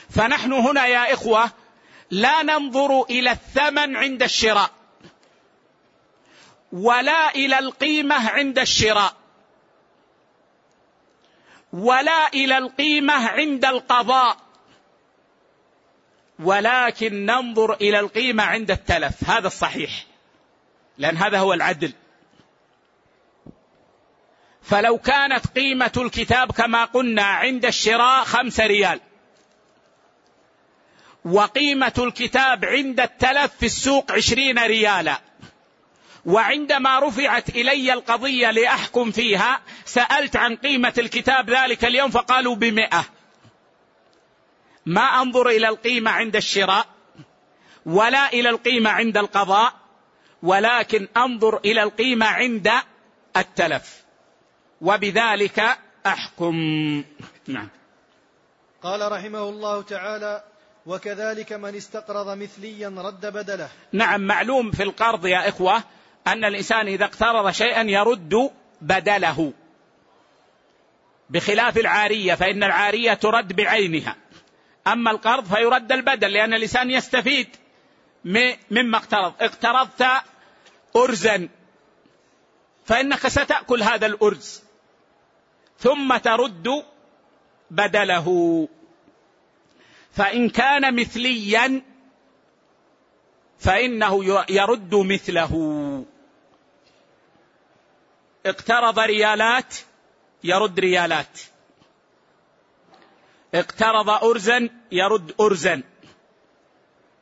فنحن هنا يا إخوة لا ننظر إلى الثمن عند الشراء. ولا إلى القيمة عند الشراء. ولا إلى القيمة عند القضاء. ولكن ننظر إلى القيمة عند التلف. هذا الصحيح. لأن هذا هو العدل. فلو كانت قيمة الكتاب كما قلنا عند الشراء خمس ريال. وقيمة الكتاب عند التلف في السوق عشرين ريالا. وعندما رفعت إلي القضية لأحكم فيها سألت عن قيمة الكتاب ذلك اليوم فقالوا بمئة. ما أنظر إلى القيمة عند الشراء ولا إلى القيمة عند القضاء ولكن أنظر إلى القيمة عند التلف. وبذلك أحكم. نعم. قال رحمه الله تعالى وكذلك من استقرض مثليا رد بدله. نعم معلوم في القرض يا إخوة أن الإنسان إذا اقترض شيئا يرد بدله بخلاف العارية فإن العارية ترد بعينها. أما القرض فيرد البدل لأن الإنسان يستفيد مما اقترض. اقترضت أرزا فإنك ستأكل هذا الأرز ثم ترد بدله. فإن كان مثليا فإنه يرد مثله. اقترض ريالات يرد ريالات. اقترض أرزا يرد أرزا.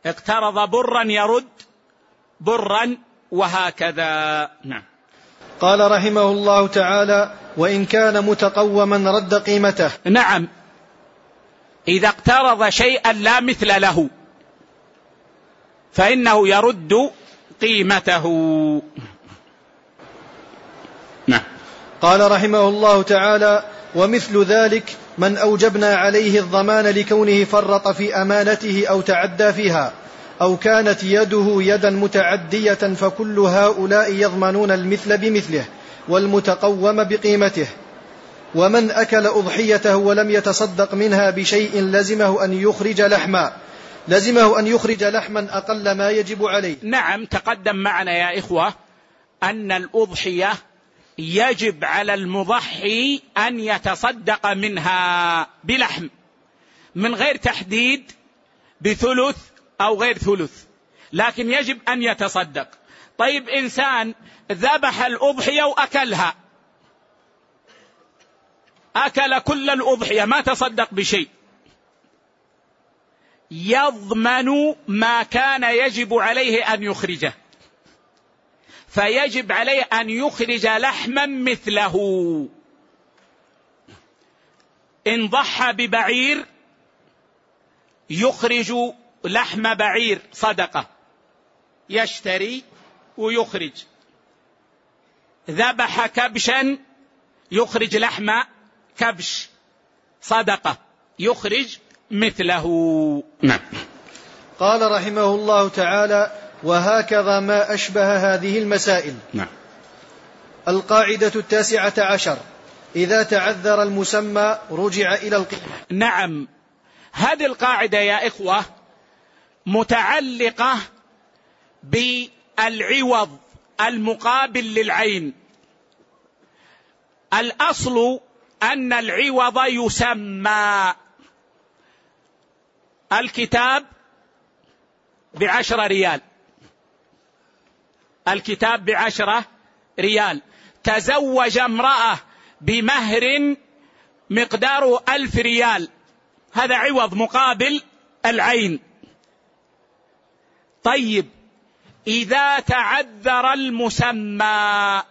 اقترض برا يرد برا وهكذا. نعم. قال رحمه الله تعالى وإن كان متقوما رد قيمته. نعم. إذا اقترض شيئا لا مثل له فإنه يرد قيمته. نعم. قال رحمه الله تعالى ومثل ذلك من أوجبنا عليه الضمان لكونه فرط في أمانته أو تعدى فيها أو كانت يده يدا متعدية فكل هؤلاء يضمنون المثل بمثله والمتقوم بقيمته. ومن أكل أضحيته ولم يتصدق منها بشيء لزمه أن يخرج لحما لزمه أن يخرج لحما أقل ما يجب عليه. نعم تقدم معنا يا إخوة أن الأضحية يجب على المضحي أن يتصدق منها بلحم من غير تحديد بثلث أو غير ثلث لكن يجب أن يتصدق. طيب إنسان ذبح الأضحية وأكلها. أكل كل الأضحية ما تصدق بشيء. يضمن ما كان يجب عليه أن يخرجه. فيجب عليه أن يخرج لحما مثله. إن ضحى ببعير يخرج لحم بعير صدقة. يشتري ويخرج. ذبح كبشا يخرج لحم كبش صدقة. يخرج مثله. نعم. قال رحمه الله تعالى وهكذا ما أشبه هذه المسائل. نعم. القاعدة التاسعة عشر. إذا تعذر المسمى رجع إلى القيمة. نعم. هذه القاعدة يا إخوة متعلقة بالعوض المقابل للعين. الأصل أن العوض يسمى. الكتاب بعشرة ريال. الكتاب بعشرة ريال. تزوج امرأة بمهر مقداره ألف ريال. هذا عوض مقابل العين. طيب إذا تعذر المسمى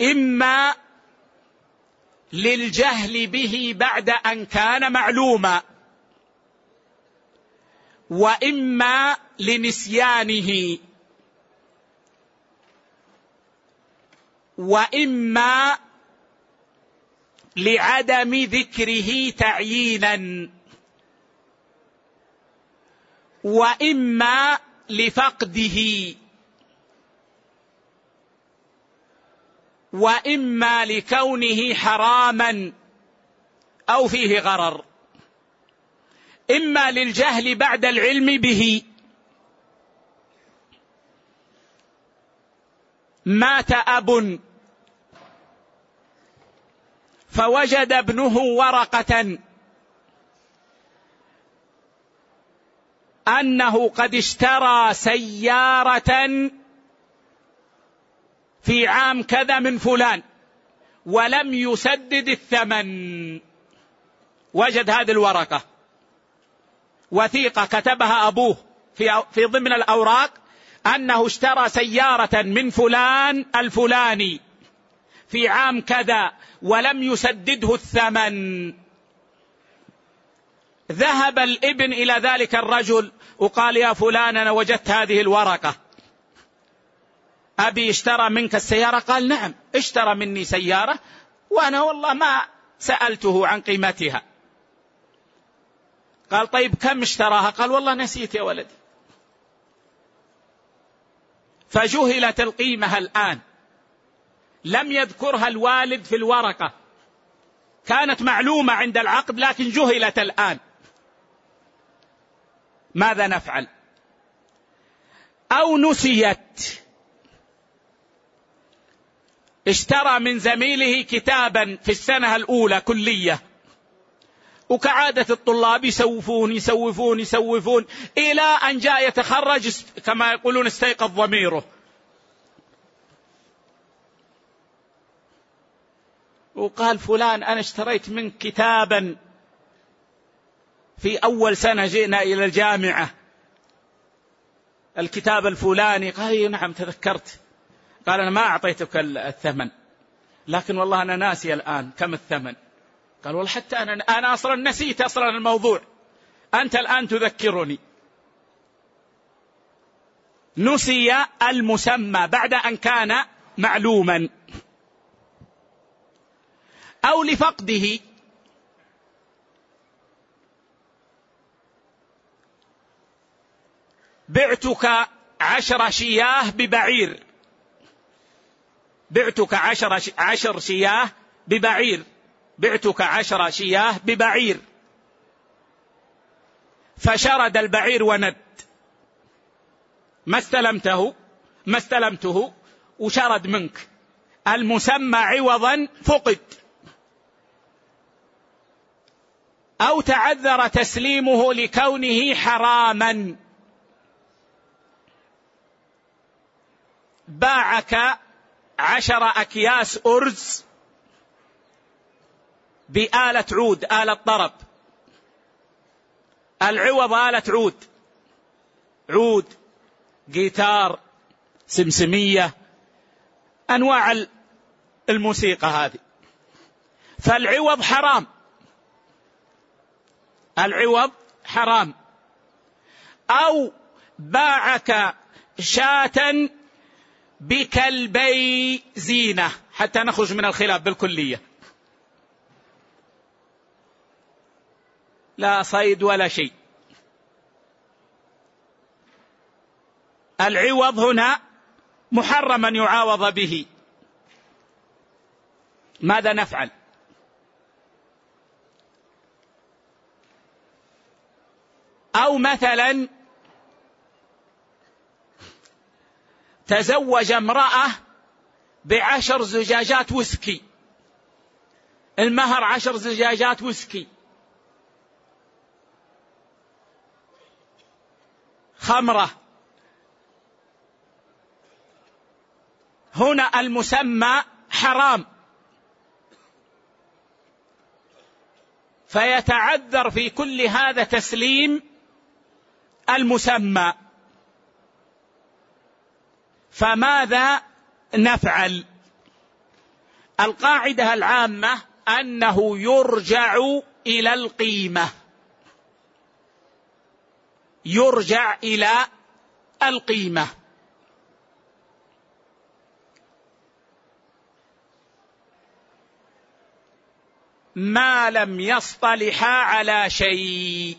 إما للجهل به بعد أن كان معلوما. وإما لنسيانه. وإما لعدم ذكره تعيينا. وإما لفقده. وإما لكونه حراما أو فيه غرر. إما للجهل بعد العلم به. مات أب. فوجد ابنه ورقة. أنه قد اشترى سيارة في عام كذا من فلان ولم يسدد الثمن. وجد هذه الورقة. وثيقة كتبها أبوه في في ضمن الأوراق أنه اشترى سيارة من فلان الفلاني في عام كذا ولم يسدده الثمن. ذهب الابن إلى ذلك الرجل وقال يا فلان أنا وجدت هذه الورقة. أبي اشترى منك السيارة؟ قال نعم اشترى مني سيارة وأنا والله ما سألته عن قيمتها. قال طيب كم اشتراها؟ قال والله نسيت يا ولدي. فجهلت القيمة الآن. لم يذكرها الوالد في الورقة. كانت معلومة عند العقد لكن جهلت الآن. ماذا نفعل؟ أو نسيت. اشترى من زميله كتابا في السنة الأولى كلية. وكعادة الطلاب يسوفون يسوفون يسوفون إلى أن جاء يتخرج كما يقولون استيقظ ضميره. وقال فلان أنا اشتريت منك كتابا. في أول سنة جئنا إلى الجامعة. الكتاب الفلاني. قال نعم تذكرت. قال أنا ما أعطيتك الثمن. لكن والله أنا ناسي الآن كم الثمن. قال والله حتى أنا أنا أصلا نسيت أصلا الموضوع. أنت الآن تذكرني. نسي المسمى بعد أن كان معلوما. أو لفقده. بعتك عشر شياه ببعير. بعتك عشر, عشر شياه ببعير. بعتك عشر شياه ببعير. فشرد البعير وند ما استلمته؟ ما استلمته. وشرد منك. المسمى عوضا فقد. أو تعذر تسليمه لكونه حراما. باعك عشر أكياس أرز بآلة عود آلة طرب. العوض آلة عود. عود جيتار سمسمية أنواع الموسيقى هذه. فالعوض حرام. العوض حرام. أو باعك شاة بكلبي زينة. حتى نخرج من الخلاف بالكلية. لا صيد ولا شيء. العوض هنا محرم ان يعاوض به. ماذا نفعل؟ أو مثلا تزوج امرأة بعشر زجاجات وسكي. المهر عشر زجاجات وسكي. خمرة. هنا المسمى حرام. فيتعذر في كل هذا تسليم المسمى. فماذا نفعل؟ القاعدة العامة أنه يرجع إلى القيمة. يرجع إلى القيمة. ما لم يصطلحا على شيء.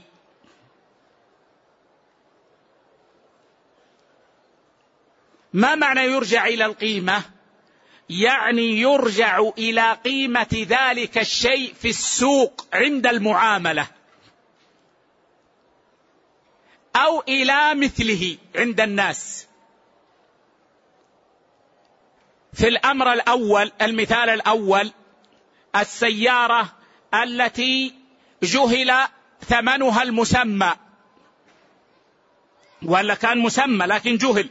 ما معنى يرجع إلى القيمة؟ يعني يرجع إلى قيمة ذلك الشيء في السوق عند المعاملة. أو إلى مثله عند الناس. في الأمر الأول المثال الأول السيارة التي جهل ثمنها المسمى. ولا كان مسمى لكن جهل.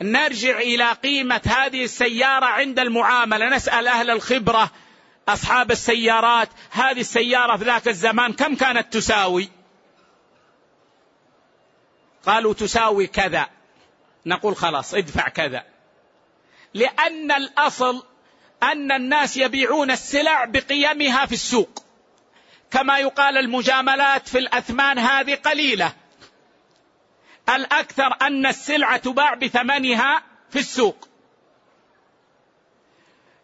نرجع إلى قيمة هذه السيارة عند المعاملة. نسأل أهل الخبرة أصحاب السيارات هذه السيارة في ذاك الزمان كم كانت تساوي؟ قالوا تساوي كذا. نقول خلاص ادفع كذا. لأن الأصل أن الناس يبيعون السلع بقيمها في السوق. كما يقال المجاملات في الأثمان هذه قليلة. الأكثر أن السلعه تباع بثمنها في السوق.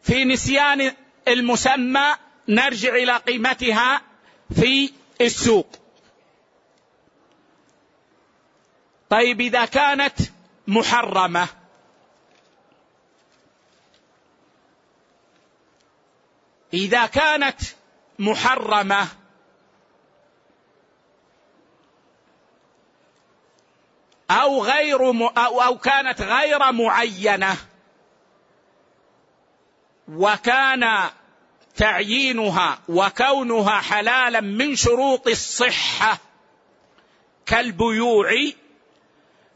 في نسيان المسمى نرجع إلى قيمتها في السوق طيب إذا كانت محرمة إذا كانت محرمة أو غير. أو... أو كانت غير معينة وكان تعيينها وكونها حلالا من شروط الصحة كالبيوع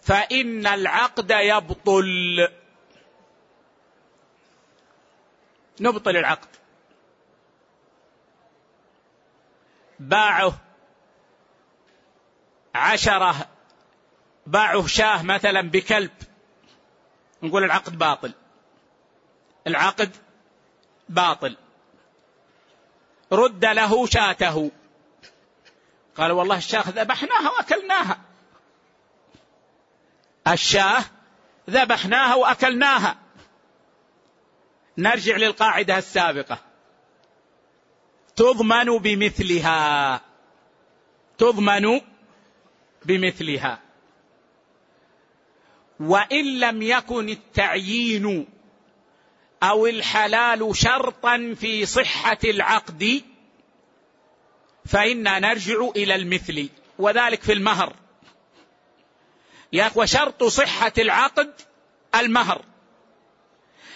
فإن العقد يبطل. نبطل العقد. باعه عشرة باعه شاه مثلا بكلب. نقول العقد باطل. العقد باطل. رد له شاته. قال والله الشاه ذبحناها وأكلناها. الشاه ذبحناها وأكلناها. نرجع للقاعدة السابقة. تضمن بمثلها. تضمن بمثلها. وإن لم يكن التعيين أو الحلال شرطا في صحة العقد فإنا نرجع إلى المثل وذلك في المهر. يا وشرط صحة العقد المهر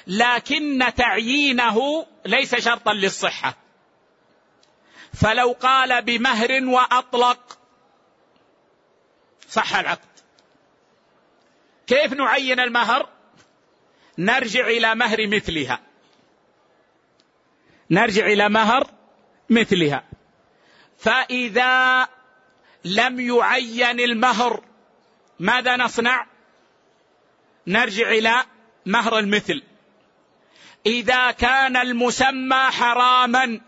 لكن تعيينه ليس شرطا للصحة. فلو قال بمهر وأطلق صح العقد. كيف نعين المهر؟ نرجع إلى مهر مثلها. نرجع إلى مهر مثلها. فإذا لم يعين المهر ماذا نصنع؟ نرجع إلى مهر المثل. إذا كان المسمى حراما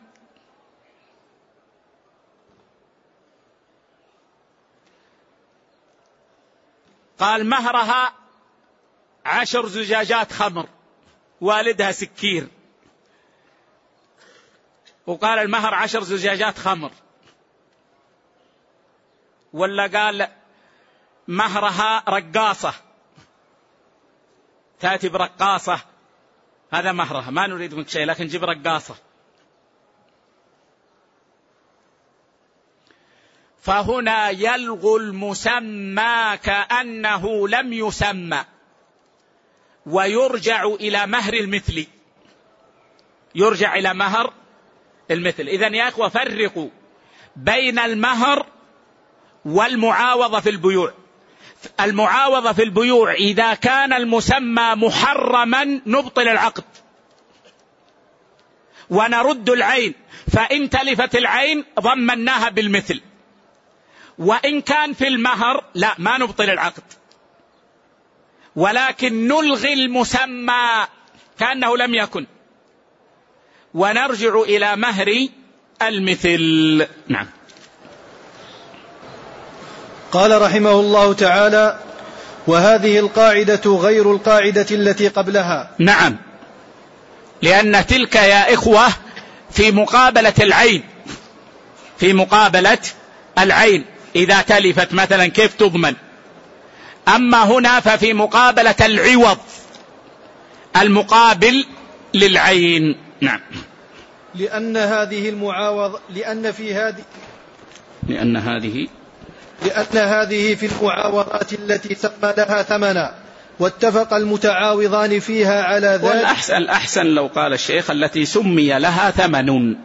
قال مهرها عشر زجاجات خمر والدها سكير. وقال المهر عشر زجاجات خمر. ولا قال مهرها رقاصة. تأتي برقاصة. هذا مهرها. ما نريد منك شيء لكن جيب رقاصة. فهنا يلغو المسمى كأنه لم يسمى. ويرجع إلى مهر المثل. يرجع إلى مهر المثل. إذا يا أخوة فرقوا بين المهر والمعاوضة في البيوع. المعاوضة في البيوع إذا كان المسمى محرما نبطل العقد. ونرد العين. فإن تلفت العين ضمناها بالمثل. وإن كان في المهر لا ما نبطل العقد. ولكن نلغي المسمى كأنه لم يكن. ونرجع إلى مهر المثل. نعم. قال رحمه الله تعالى وهذه القاعدة غير القاعدة التي قبلها. نعم. لأن تلك يا إخوة في مقابلة العين. في مقابلة العين. إذا تلفت مثلا كيف تضمن؟ أما هنا ففي مقابلة العوض. المقابل للعين. نعم. لأن هذه المعاوض لأن في هذه لأن هذه لأن هذه في المعاوضات التي سمى لها ثمنا. واتفق المتعاوضان فيها على ذلك والأحسن الأحسن لو قال الشيخ التي سمي لها ثمن.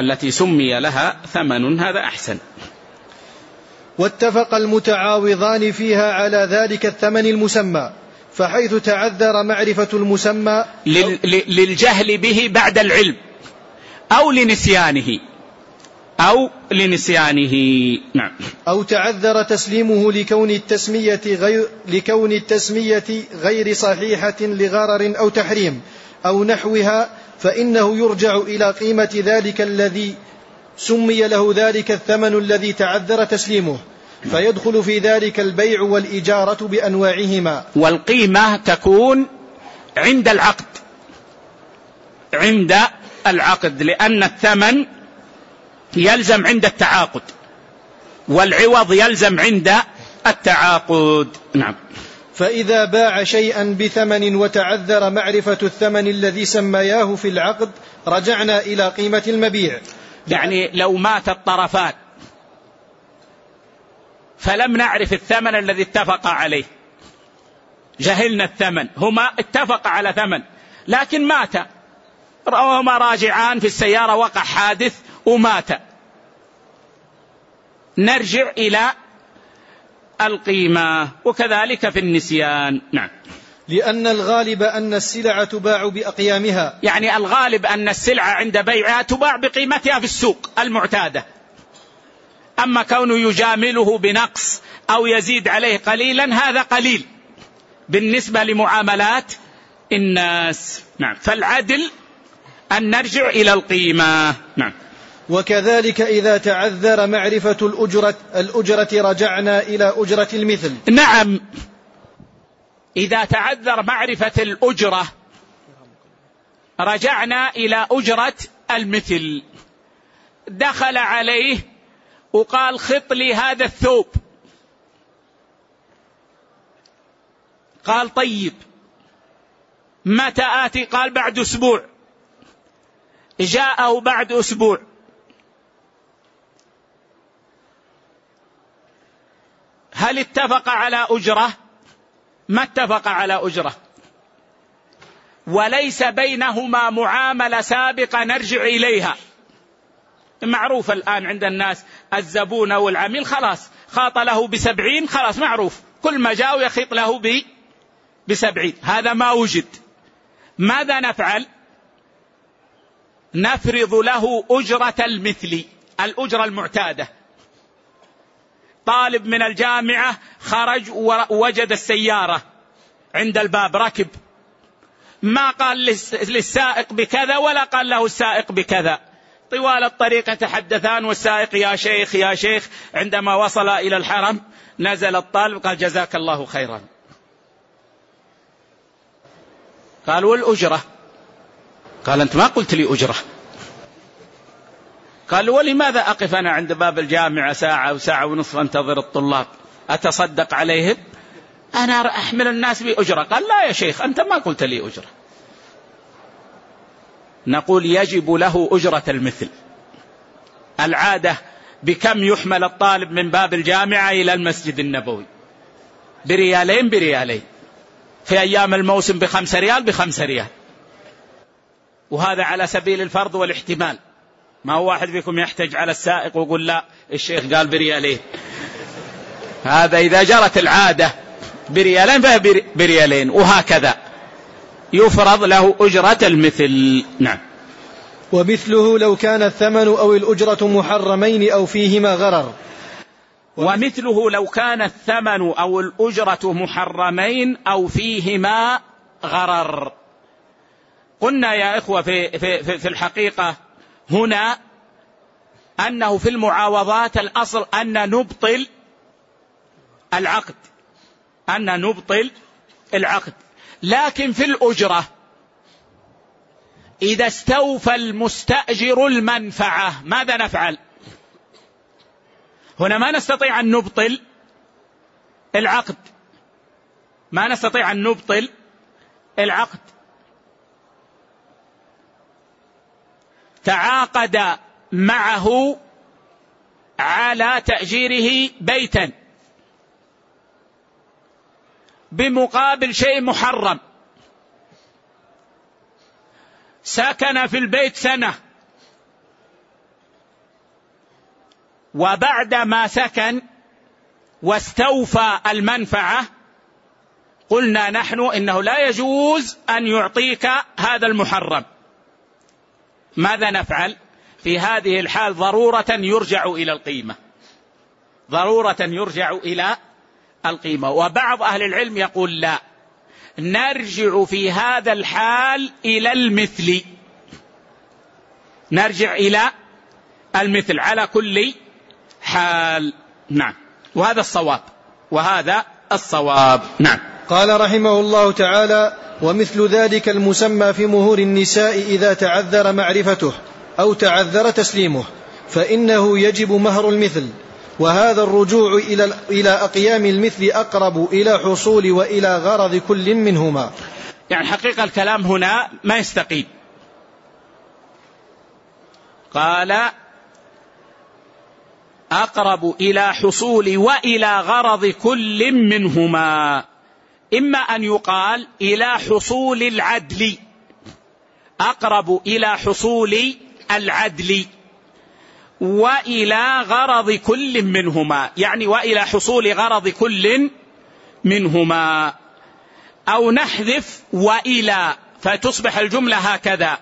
التي سمي لها ثمن هذا أحسن. واتفق المتعاوضان فيها على ذلك الثمن المسمى فحيث تعذر معرفة المسمى للجهل به بعد العلم أو لنسيانه أو لنسيانه. نعم. أو تعذر تسليمه لكون التسمية غير لكون التسمية غير صحيحة لغرر أو تحريم أو نحوها فإنه يرجع إلى قيمة ذلك الذي سمي له ذلك الثمن الذي تعذر تسليمه فيدخل في ذلك البيع والإجارة بأنواعهما. والقيمة تكون عند العقد عند العقد لأن الثمن يلزم عند التعاقد والعوض يلزم عند التعاقد. نعم. فإذا باع شيئا بثمن وتعذر معرفة الثمن الذي سمياه في العقد رجعنا إلى قيمة المبيع. يعني لو مات الطرفان. فلم نعرف الثمن الذي اتفق عليه. جهلنا الثمن. هما اتفق على ثمن. لكن مات. هما راجعان في السيارة وقع حادث ومات. نرجع إلى القيمة. وكذلك في النسيان. نعم. لأن الغالب أن السلع تباع بأقيامها. يعني الغالب أن السلعة عند بيعها تباع بقيمتها في السوق المعتادة. أما كونه يجامله بنقص أو يزيد عليه قليلا هذا قليل. بالنسبة لمعاملات الناس. نعم. فالعدل أن نرجع إلى القيمة. نعم. وكذلك إذا تعذر معرفة الأجرة, الأجرة رجعنا إلى أجرة المثل. نعم. إذا تعذر معرفة الأجرة رجعنا إلى أجرة المثل. دخل عليه وقال خط لي هذا الثوب. قال طيب متى آتي؟ قال بعد أسبوع. جاءه بعد أسبوع. هل اتفق على أجرة؟ ما اتفق على أجرة. وليس بينهما معاملة سابقة نرجع إليها. معروف الآن عند الناس الزبون أو العميل خلاص خاط له بسبعين خلاص معروف. كل ما جاء يخيط له ب بسبعين. هذا ما وجد. ماذا نفعل؟ نفرض له أجرة المثل الأجرة المعتادة. طالب من الجامعة خرج ووجد السيارة عند الباب ركب. ما قال للسائق بكذا ولا قال له السائق بكذا. طوال الطريق يتحدثان والسائق يا شيخ يا شيخ عندما وصل إلى الحرم نزل الطالب قال جزاك الله خيرا. قال والأجرة؟ قال أنت ما قلت لي أجرة. قال ولماذا أقف أنا عند باب الجامعة ساعة أو ساعة ونصف أنتظر الطلاب؟ أتصدق عليهم؟ أنا أحمل الناس بأجرة قال لا يا شيخ أنت ما قلت لي أجرة. نقول يجب له أجرة المثل. العادة بكم يحمل الطالب من باب الجامعة إلى المسجد النبوي؟ بريالين بريالين. في أيام الموسم بخمسة ريال بخمسة ريال. وهذا على سبيل الفرض والاحتمال. ما هو واحد فيكم يحتج على السائق ويقول لا الشيخ قال بريالين هذا إذا جرت العادة بريالين فهي بريالين وهكذا. يفرض له أجرة المثل. نعم. ومثله لو كان الثمن أو الأجرة محرمين أو فيهما غرر. ومثله لو كان الثمن أو الأجرة محرمين أو فيهما غرر. قلنا يا إخوة في, في, في الحقيقة هنا أنه في المعاوضات الأصل أن نبطل العقد. أن نبطل العقد. لكن في الأجرة إذا استوفى المستأجر المنفعة ماذا نفعل؟ هنا ما نستطيع أن نبطل العقد. ما نستطيع أن نبطل العقد. تعاقد معه على تأجيره بيتا بمقابل شيء محرم. سكن في البيت سنة. وبعد ما سكن واستوفى المنفعة قلنا نحن إنه لا يجوز أن يعطيك هذا المحرم. ماذا نفعل؟ في هذه الحال ضرورة يرجع إلى القيمة. ضرورة يرجع إلى القيمة. وبعض أهل العلم يقول لا. نرجع في هذا الحال إلى المثل. نرجع إلى المثل على كل حال. نعم. وهذا الصواب. وهذا الصواب. نعم. قال رحمه الله تعالى ومثل ذلك المسمى في مهور النساء إذا تعذر معرفته أو تعذر تسليمه فإنه يجب مهر المثل. وهذا الرجوع إلى إلى أقيام المثل أقرب إلى حصول وإلى غرض كل منهما. يعني حقيقة الكلام هنا ما يستقيم. قال أقرب إلى حصول وإلى غرض كل منهما. إما أن يقال إلى حصول العدل. أقرب إلى حصول العدل. وإلى غرض كل منهما. يعني وإلى حصول غرض كل منهما. أو نحذف وإلى. فتصبح الجملة هكذا.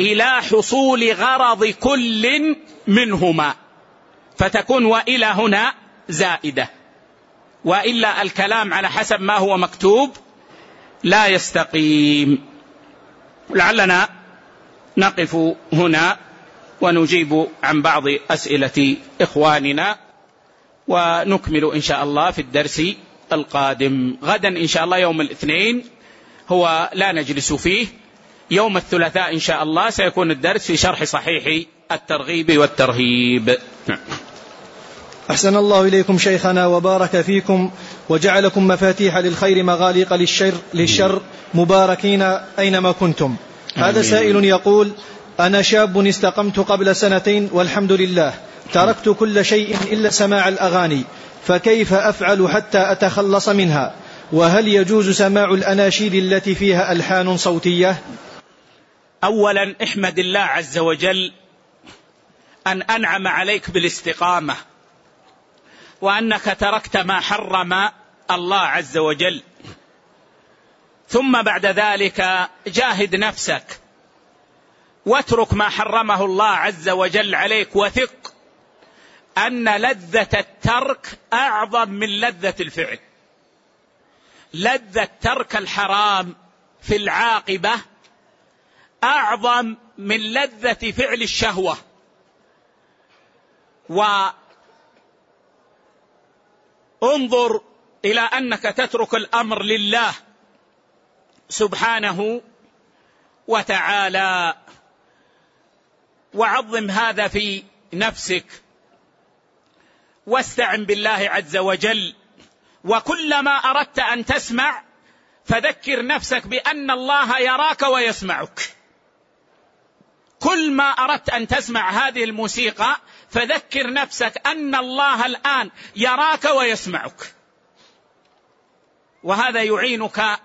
إلى حصول غرض كل منهما. فتكون وإلى هنا زائدة. وإلا الكلام على حسب ما هو مكتوب لا يستقيم. لعلنا نقف هنا ونجيب عن بعض أسئلة إخواننا ونكمل إن شاء الله في الدرس القادم. غدا إن شاء الله يوم الاثنين هو لا نجلس فيه. يوم الثلاثاء إن شاء الله سيكون الدرس في شرح صحيح الترغيب والترهيب. نعم. أحسن الله إليكم شيخنا وبارك فيكم وجعلكم مفاتيح للخير مغاليق للشر, للشر مباركين أينما كنتم. هذا سائل يقول أنا شاب استقمت قبل سنتين والحمد لله. تركت كل شيء إلا سماع الأغاني فكيف أفعل حتى أتخلص منها؟ وهل يجوز سماع الأناشيد التي فيها ألحان صوتية؟ اولا احمد الله عز وجل أن أنعم عليك بالاستقامة. وأنك تركت ما حرم الله عز وجل. ثم بعد ذلك جاهد نفسك. واترك ما حرمه الله عز وجل عليك وثق أن لذة الترك أعظم من لذة الفعل. لذة ترك الحرام في العاقبة أعظم من لذة فعل الشهوة. وانظر إلى أنك تترك الأمر لله سبحانه وتعالى. وعظم هذا في نفسك. واستعن بالله عز وجل. وكلما أردت أن تسمع فذكر نفسك بأن الله يراك ويسمعك. كل ما أردت أن تسمع هذه الموسيقى فذكر نفسك أن الله الآن يراك ويسمعك. وهذا يعينك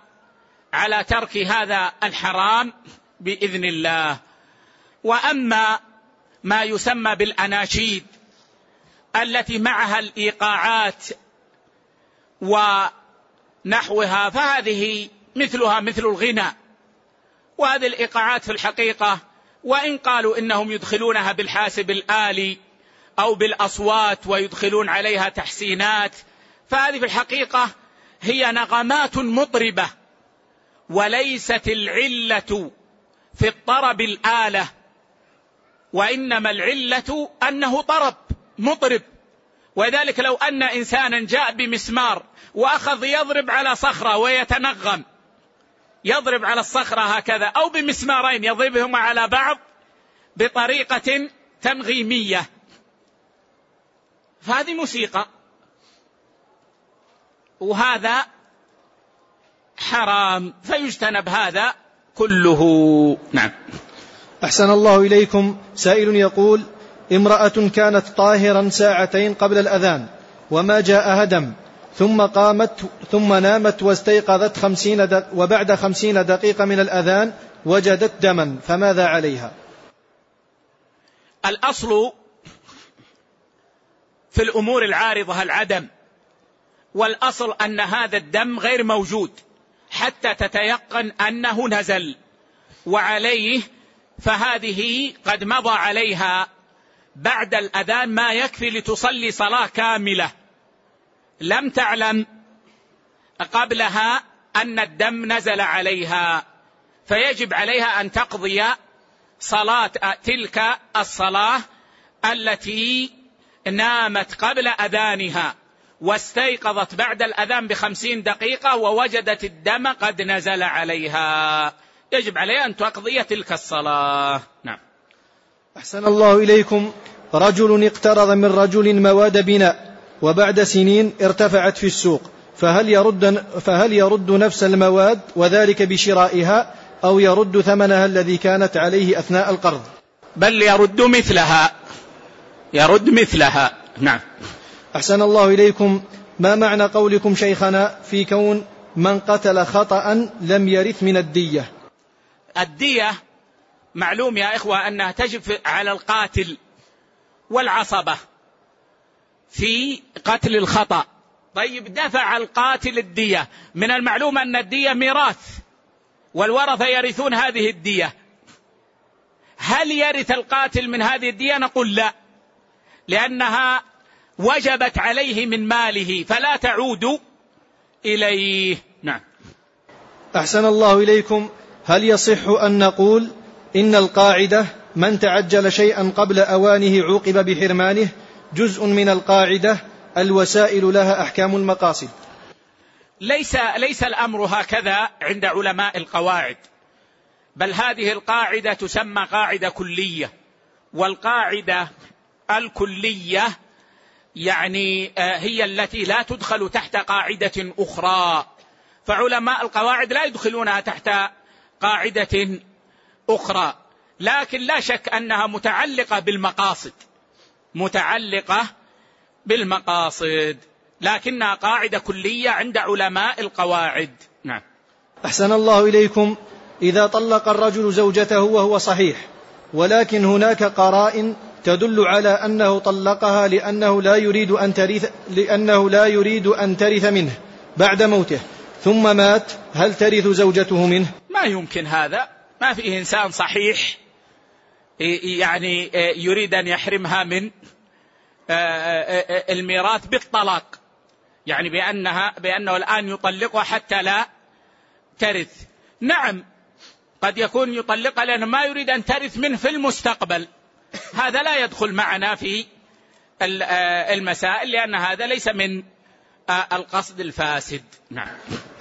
على ترك هذا الحرام بإذن الله. وأما ما يسمى بالأناشيد التي معها الإيقاعات ونحوها فهذه مثلها مثل الغنى. وهذه الإيقاعات في الحقيقة وإن قالوا إنهم يدخلونها بالحاسب الآلي أو بالأصوات ويدخلون عليها تحسينات. فهذه في الحقيقة هي نغمات مطربه وليست العلة في الطرب الآلة وإنما العلة أنه طرب مطرب ولذلك لو أن إنسانا جاء بمسمار وأخذ يضرب على صخرة ويتنغم يضرب على الصخرة هكذا أو بمسمارين يضربهما على بعض بطريقة تنغيمية. فهذه موسيقى. وهذا حرام فيجتنب هذا كله. نعم. أحسن الله إليكم. سائل يقول امرأة كانت طاهرا ساعتين قبل الأذان وما جاء هدم ثم قامت ثم نامت واستيقظت خمسين وبعد خمسين دقيقة من الأذان وجدت دما فماذا عليها؟ الأصل في الأمور العارضة العدم. والأصل أن هذا الدم غير موجود حتى تتيقن أنه نزل. وعليه فهذه قد مضى عليها بعد الأذان ما يكفي لتصلي صلاة كاملة. لم تعلم قبلها أن الدم نزل عليها. فيجب عليها أن تقضي صلاة تلك الصلاة التي نامت قبل أذانها واستيقظت بعد الأذان بخمسين دقيقة ووجدت الدم قد نزل عليها. يجب عليها أن تقضي تلك الصلاة. نعم. أحسن الله إليكم. رجل اقترض من رجل مواد بناء وبعد سنين ارتفعت في السوق. فهل يرد فهل يرد نفس المواد وذلك بشرائها أو يرد ثمنها الذي كانت عليه أثناء القرض؟ بل يرد مثلها. يرد مثلها. نعم. أحسن الله إليكم. ما معنى قولكم شيخنا في كون من قتل خطأ لم يرث من الدية؟ الدية معلوم يا إخوة أنها تجب على القاتل والعصبة في قتل الخطأ. طيب دفع القاتل الدية. من المعلوم أن الدية ميراث والورثة يرثون هذه الدية. هل يرث القاتل من هذه الدية؟ نقول لا. لأنها وجبت عليه من ماله فلا تعود إليه. نعم. أحسن الله إليكم. هل يصح أن نقول إن القاعدة من تعجل شيئا قبل أوانه عوقب بحرمانه جزء من القاعدة الوسائل لها أحكام المقاصد؟ ليس ليس الأمر هكذا عند علماء القواعد. بل هذه القاعدة تسمى قاعدة كلية والقاعدة الكلية يعني آه، هي التي لا تدخل تحت قاعدة أخرى. فعلماء القواعد لا يدخلونها تحت قاعدة أخرى. لكن لا شك أنها متعلقة بالمقاصد. متعلقة بالمقاصد. لكنها قاعدة كلية عند علماء القواعد. نعم. أحسن الله إليكم. إذا طلق الرجل زوجته وهو صحيح ولكن هناك قرائن تدل على أنه طلقها لأنه لا يريد أن ترث لأنه لا يريد أن ترث منه بعد موته. ثم مات هل ترث زوجته منه؟ ما يمكن هذا. ما فيه إنسان صحيح يعني يريد أن يحرمها من الميراث بالطلاق. يعني بأنها بأنه الآن يطلقها حتى لا ترث. نعم قد يكون يطلقها لأنه ما يريد أن ترث منه في المستقبل. هذا لا يدخل معنا في المسائل لأن هذا ليس من القصد الفاسد. نعم.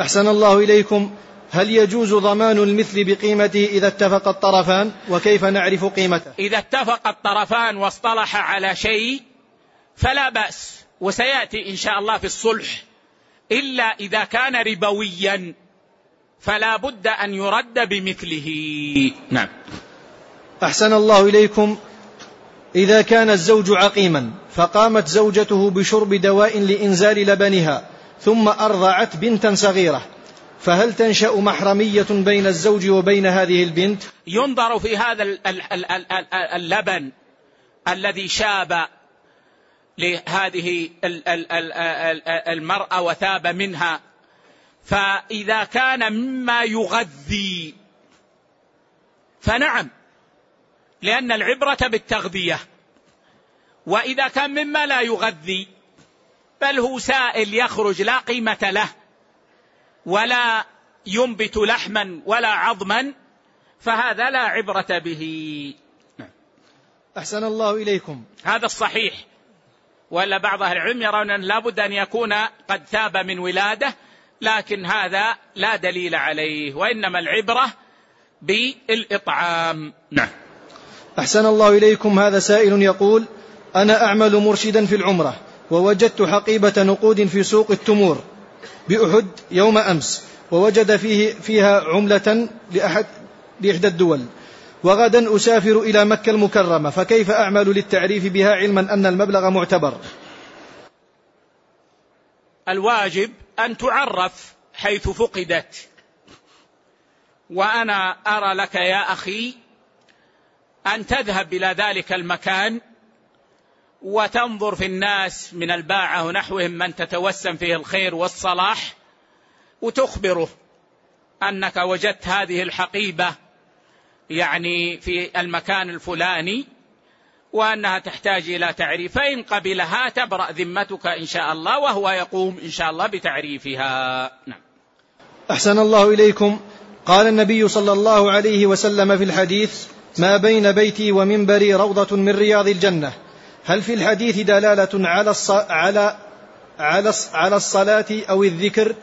أحسن الله إليكم. هل يجوز ضمان المثل بقيمته إذا اتفق الطرفان؟ وكيف نعرف قيمته؟ إذا اتفق الطرفان واصطلح على شيء فلا بأس. وسيأتي إن شاء الله في الصلح. إلا إذا كان ربويا فلا بد أن يرد بمثله. نعم. أحسن الله إليكم. إذا كان الزوج عقيما فقامت زوجته بشرب دواء لإنزال لبنها ثم أرضعت بنتا صغيرة. فهل تنشأ محرمية بين الزوج وبين هذه البنت؟ ينظر في هذا اللبن الذي شاب لهذه المرأة وثاب منها. فإذا كان مما يغذي فنعم. لأن العبرة بالتغذية. وإذا كان مما لا يغذي بل هو سائل يخرج لا قيمة له ولا ينبت لحما ولا عظما فهذا لا عبرة به. أحسن الله إليكم. هذا الصحيح. ولا بعض أهل العلم يرون أن لابد أن يكون قد ثاب من ولادة لكن هذا لا دليل عليه وإنما العبرة بالإطعام. نعم. أحسن الله إليكم هذا سائل يقول أنا أعمل مرشدا في العمرة ووجدت حقيبة نقود في سوق التمور بأحد يوم أمس ووجد فيه فيها عملة لأحد لإحدى الدول وغدا أسافر إلى مكة المكرمة فكيف أعمل للتعريف بها علما أن المبلغ معتبر؟ الواجب أن تعرف حيث فقدت وأنا أرى لك يا أخي أن تذهب إلى ذلك المكان وتنظر في الناس من الباعة ونحوهم من تتوسم فيه الخير والصلاح وتخبره أنك وجدت هذه الحقيبة يعني في المكان الفلاني وأنها تحتاج إلى تعريف. فإن قبلها تبرأ ذمتك إن شاء الله وهو يقوم إن شاء الله بتعريفها. نعم. أحسن الله إليكم. قال النبي صلى الله عليه وسلم في الحديث ما بين بيتي ومنبري روضة من رياض الجنة. هل في الحديث دلالة على الص... على على على الصلاة أو الذكر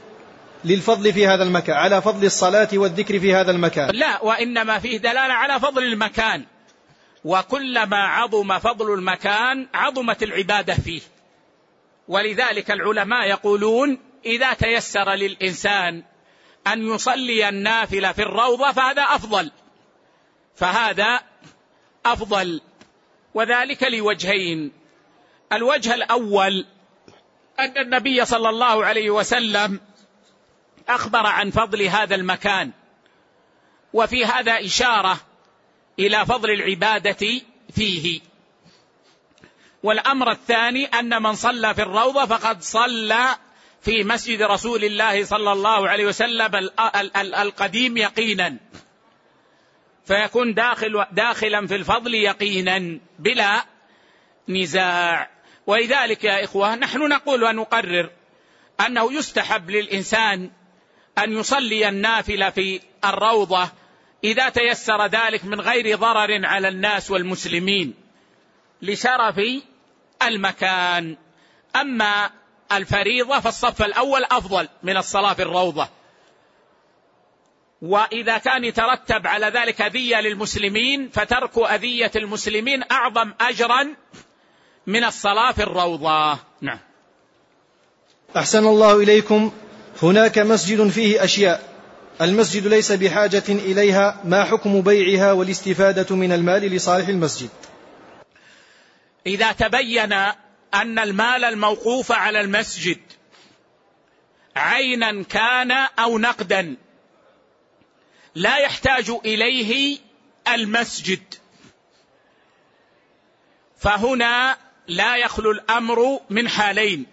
للفضل في هذا المكان؟ على فضل الصلاة والذكر في هذا المكان. لا وإنما فيه دلالة على فضل المكان. وكلما عظم فضل المكان عظمت العبادة فيه. ولذلك العلماء يقولون إذا تيسر للإنسان أن يصلي النافلة في الروضة فهذا أفضل. فهذا أفضل وذلك لوجهين. الوجه الأول أن النبي صلى الله عليه وسلم أخبر عن فضل هذا المكان وفي هذا إشارة إلى فضل العبادة فيه. والأمر الثاني أن من صلى في الروضة فقد صلى في مسجد رسول الله صلى الله عليه وسلم القديم يقينا. فيكون داخل داخلا في الفضل يقينا بلا نزاع. ولذلك يا إخوة نحن نقول ونقرر أنه يستحب للإنسان أن يصلي النافلة في الروضة إذا تيسر ذلك من غير ضرر على الناس والمسلمين لشرف المكان. أما الفريضة فالصف الأول أفضل من الصلاة في الروضة. وإذا كان يترتب على ذلك أذية للمسلمين فترك أذية المسلمين أعظم أجرا من الصلاة في الروضة. نعم. أحسن الله إليكم. هناك مسجد فيه أشياء. المسجد ليس بحاجة إليها. ما حكم بيعها والاستفادة من المال لصالح المسجد؟ إذا تبين أن المال الموقوف على المسجد عينا كان أو نقدا لا يحتاج إليه المسجد. فهنا لا يخلو الأمر من حالين.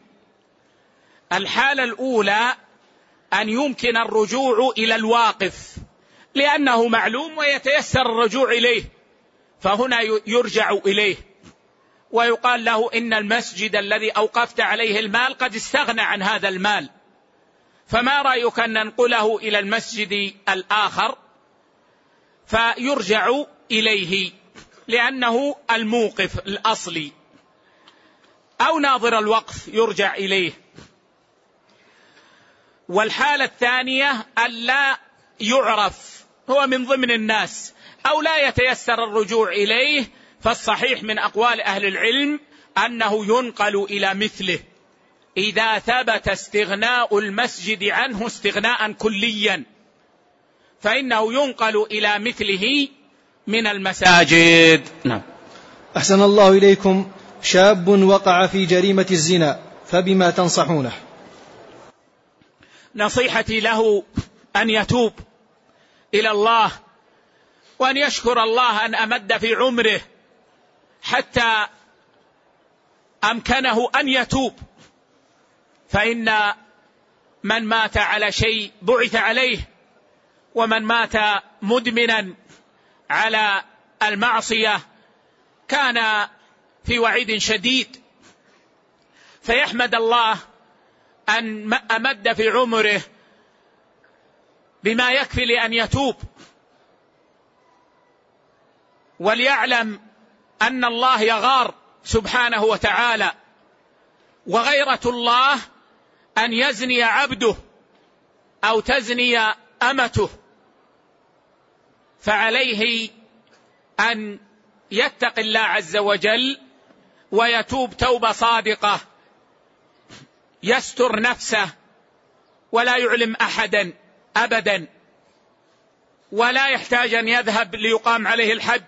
الحالة الأولى أن يمكن الرجوع إلى الواقف لأنه معلوم ويتيسر الرجوع إليه فهنا يرجع إليه. ويقال له إن المسجد الذي أوقفت عليه المال قد استغنى عن هذا المال. فما رأيك أن ننقله إلى المسجد الآخر فيرجع إليه لأنه الموقف الأصلي؟ أو ناظر الوقف يرجع إليه. والحالة الثانية الا يعرف هو من ضمن الناس أو لا يتيسر الرجوع إليه فالصحيح من أقوال أهل العلم أنه ينقل إلى مثله. إذا ثبت استغناء المسجد عنه استغناء كليا فإنه ينقل إلى مثله من المساجد. نعم. أحسن الله إليكم. شاب وقع في جريمة الزنا فبما تنصحونه؟ نصيحتي له أن يتوب إلى الله وأن يشكر الله أن أمد في عمره حتى أمكنه أن يتوب. فإن من مات على شيء بعث عليه ومن مات مدمنا على المعصية كان في وعيد شديد. فيحمد الله أن أمد في عمره بما يكفي لأن يتوب. وليعلم أن الله يغار سبحانه وتعالى وغيرة الله أن يزني عبده أو تزني أمته. فعليه أن يتقي الله عز وجل ويتوب توبة صادقة. يستر نفسه ولا يعلم أحدا أبدا. ولا يحتاج أن يذهب ليقام عليه الحد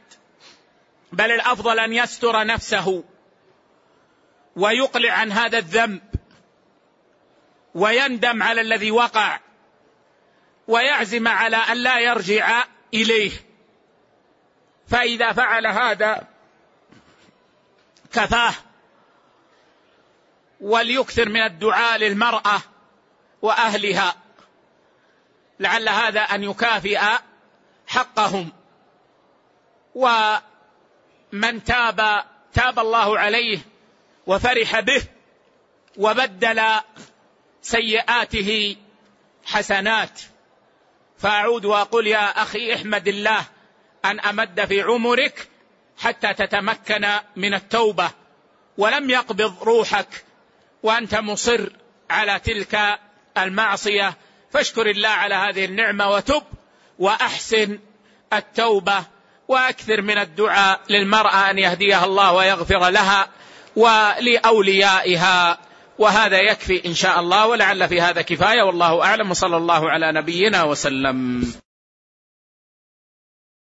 بل الأفضل أن يستر نفسه ويقلع عن هذا الذنب. ويندم على الذي وقع ويعزم على أن لا يرجع إليه. فإذا فعل هذا كفاه. وليكثر من الدعاء للمرأة وأهلها. لعل هذا أن يكافئ حقهم. ومن تاب تاب الله عليه وفرح به وبدل سيئاته حسنات. فأعود وأقول يا أخي احمد الله أن أمد في عمرك حتى تتمكن من التوبة ولم يقبض روحك وأنت مصر على تلك المعصية. فاشكر الله على هذه النعمة وتب وأحسن التوبة وأكثر من الدعاء للمرأة أن يهديها الله ويغفر لها ولأوليائها. وهذا يكفي إن شاء الله ولعل في هذا كفاية والله أعلم وصلى الله على نبينا وسلم.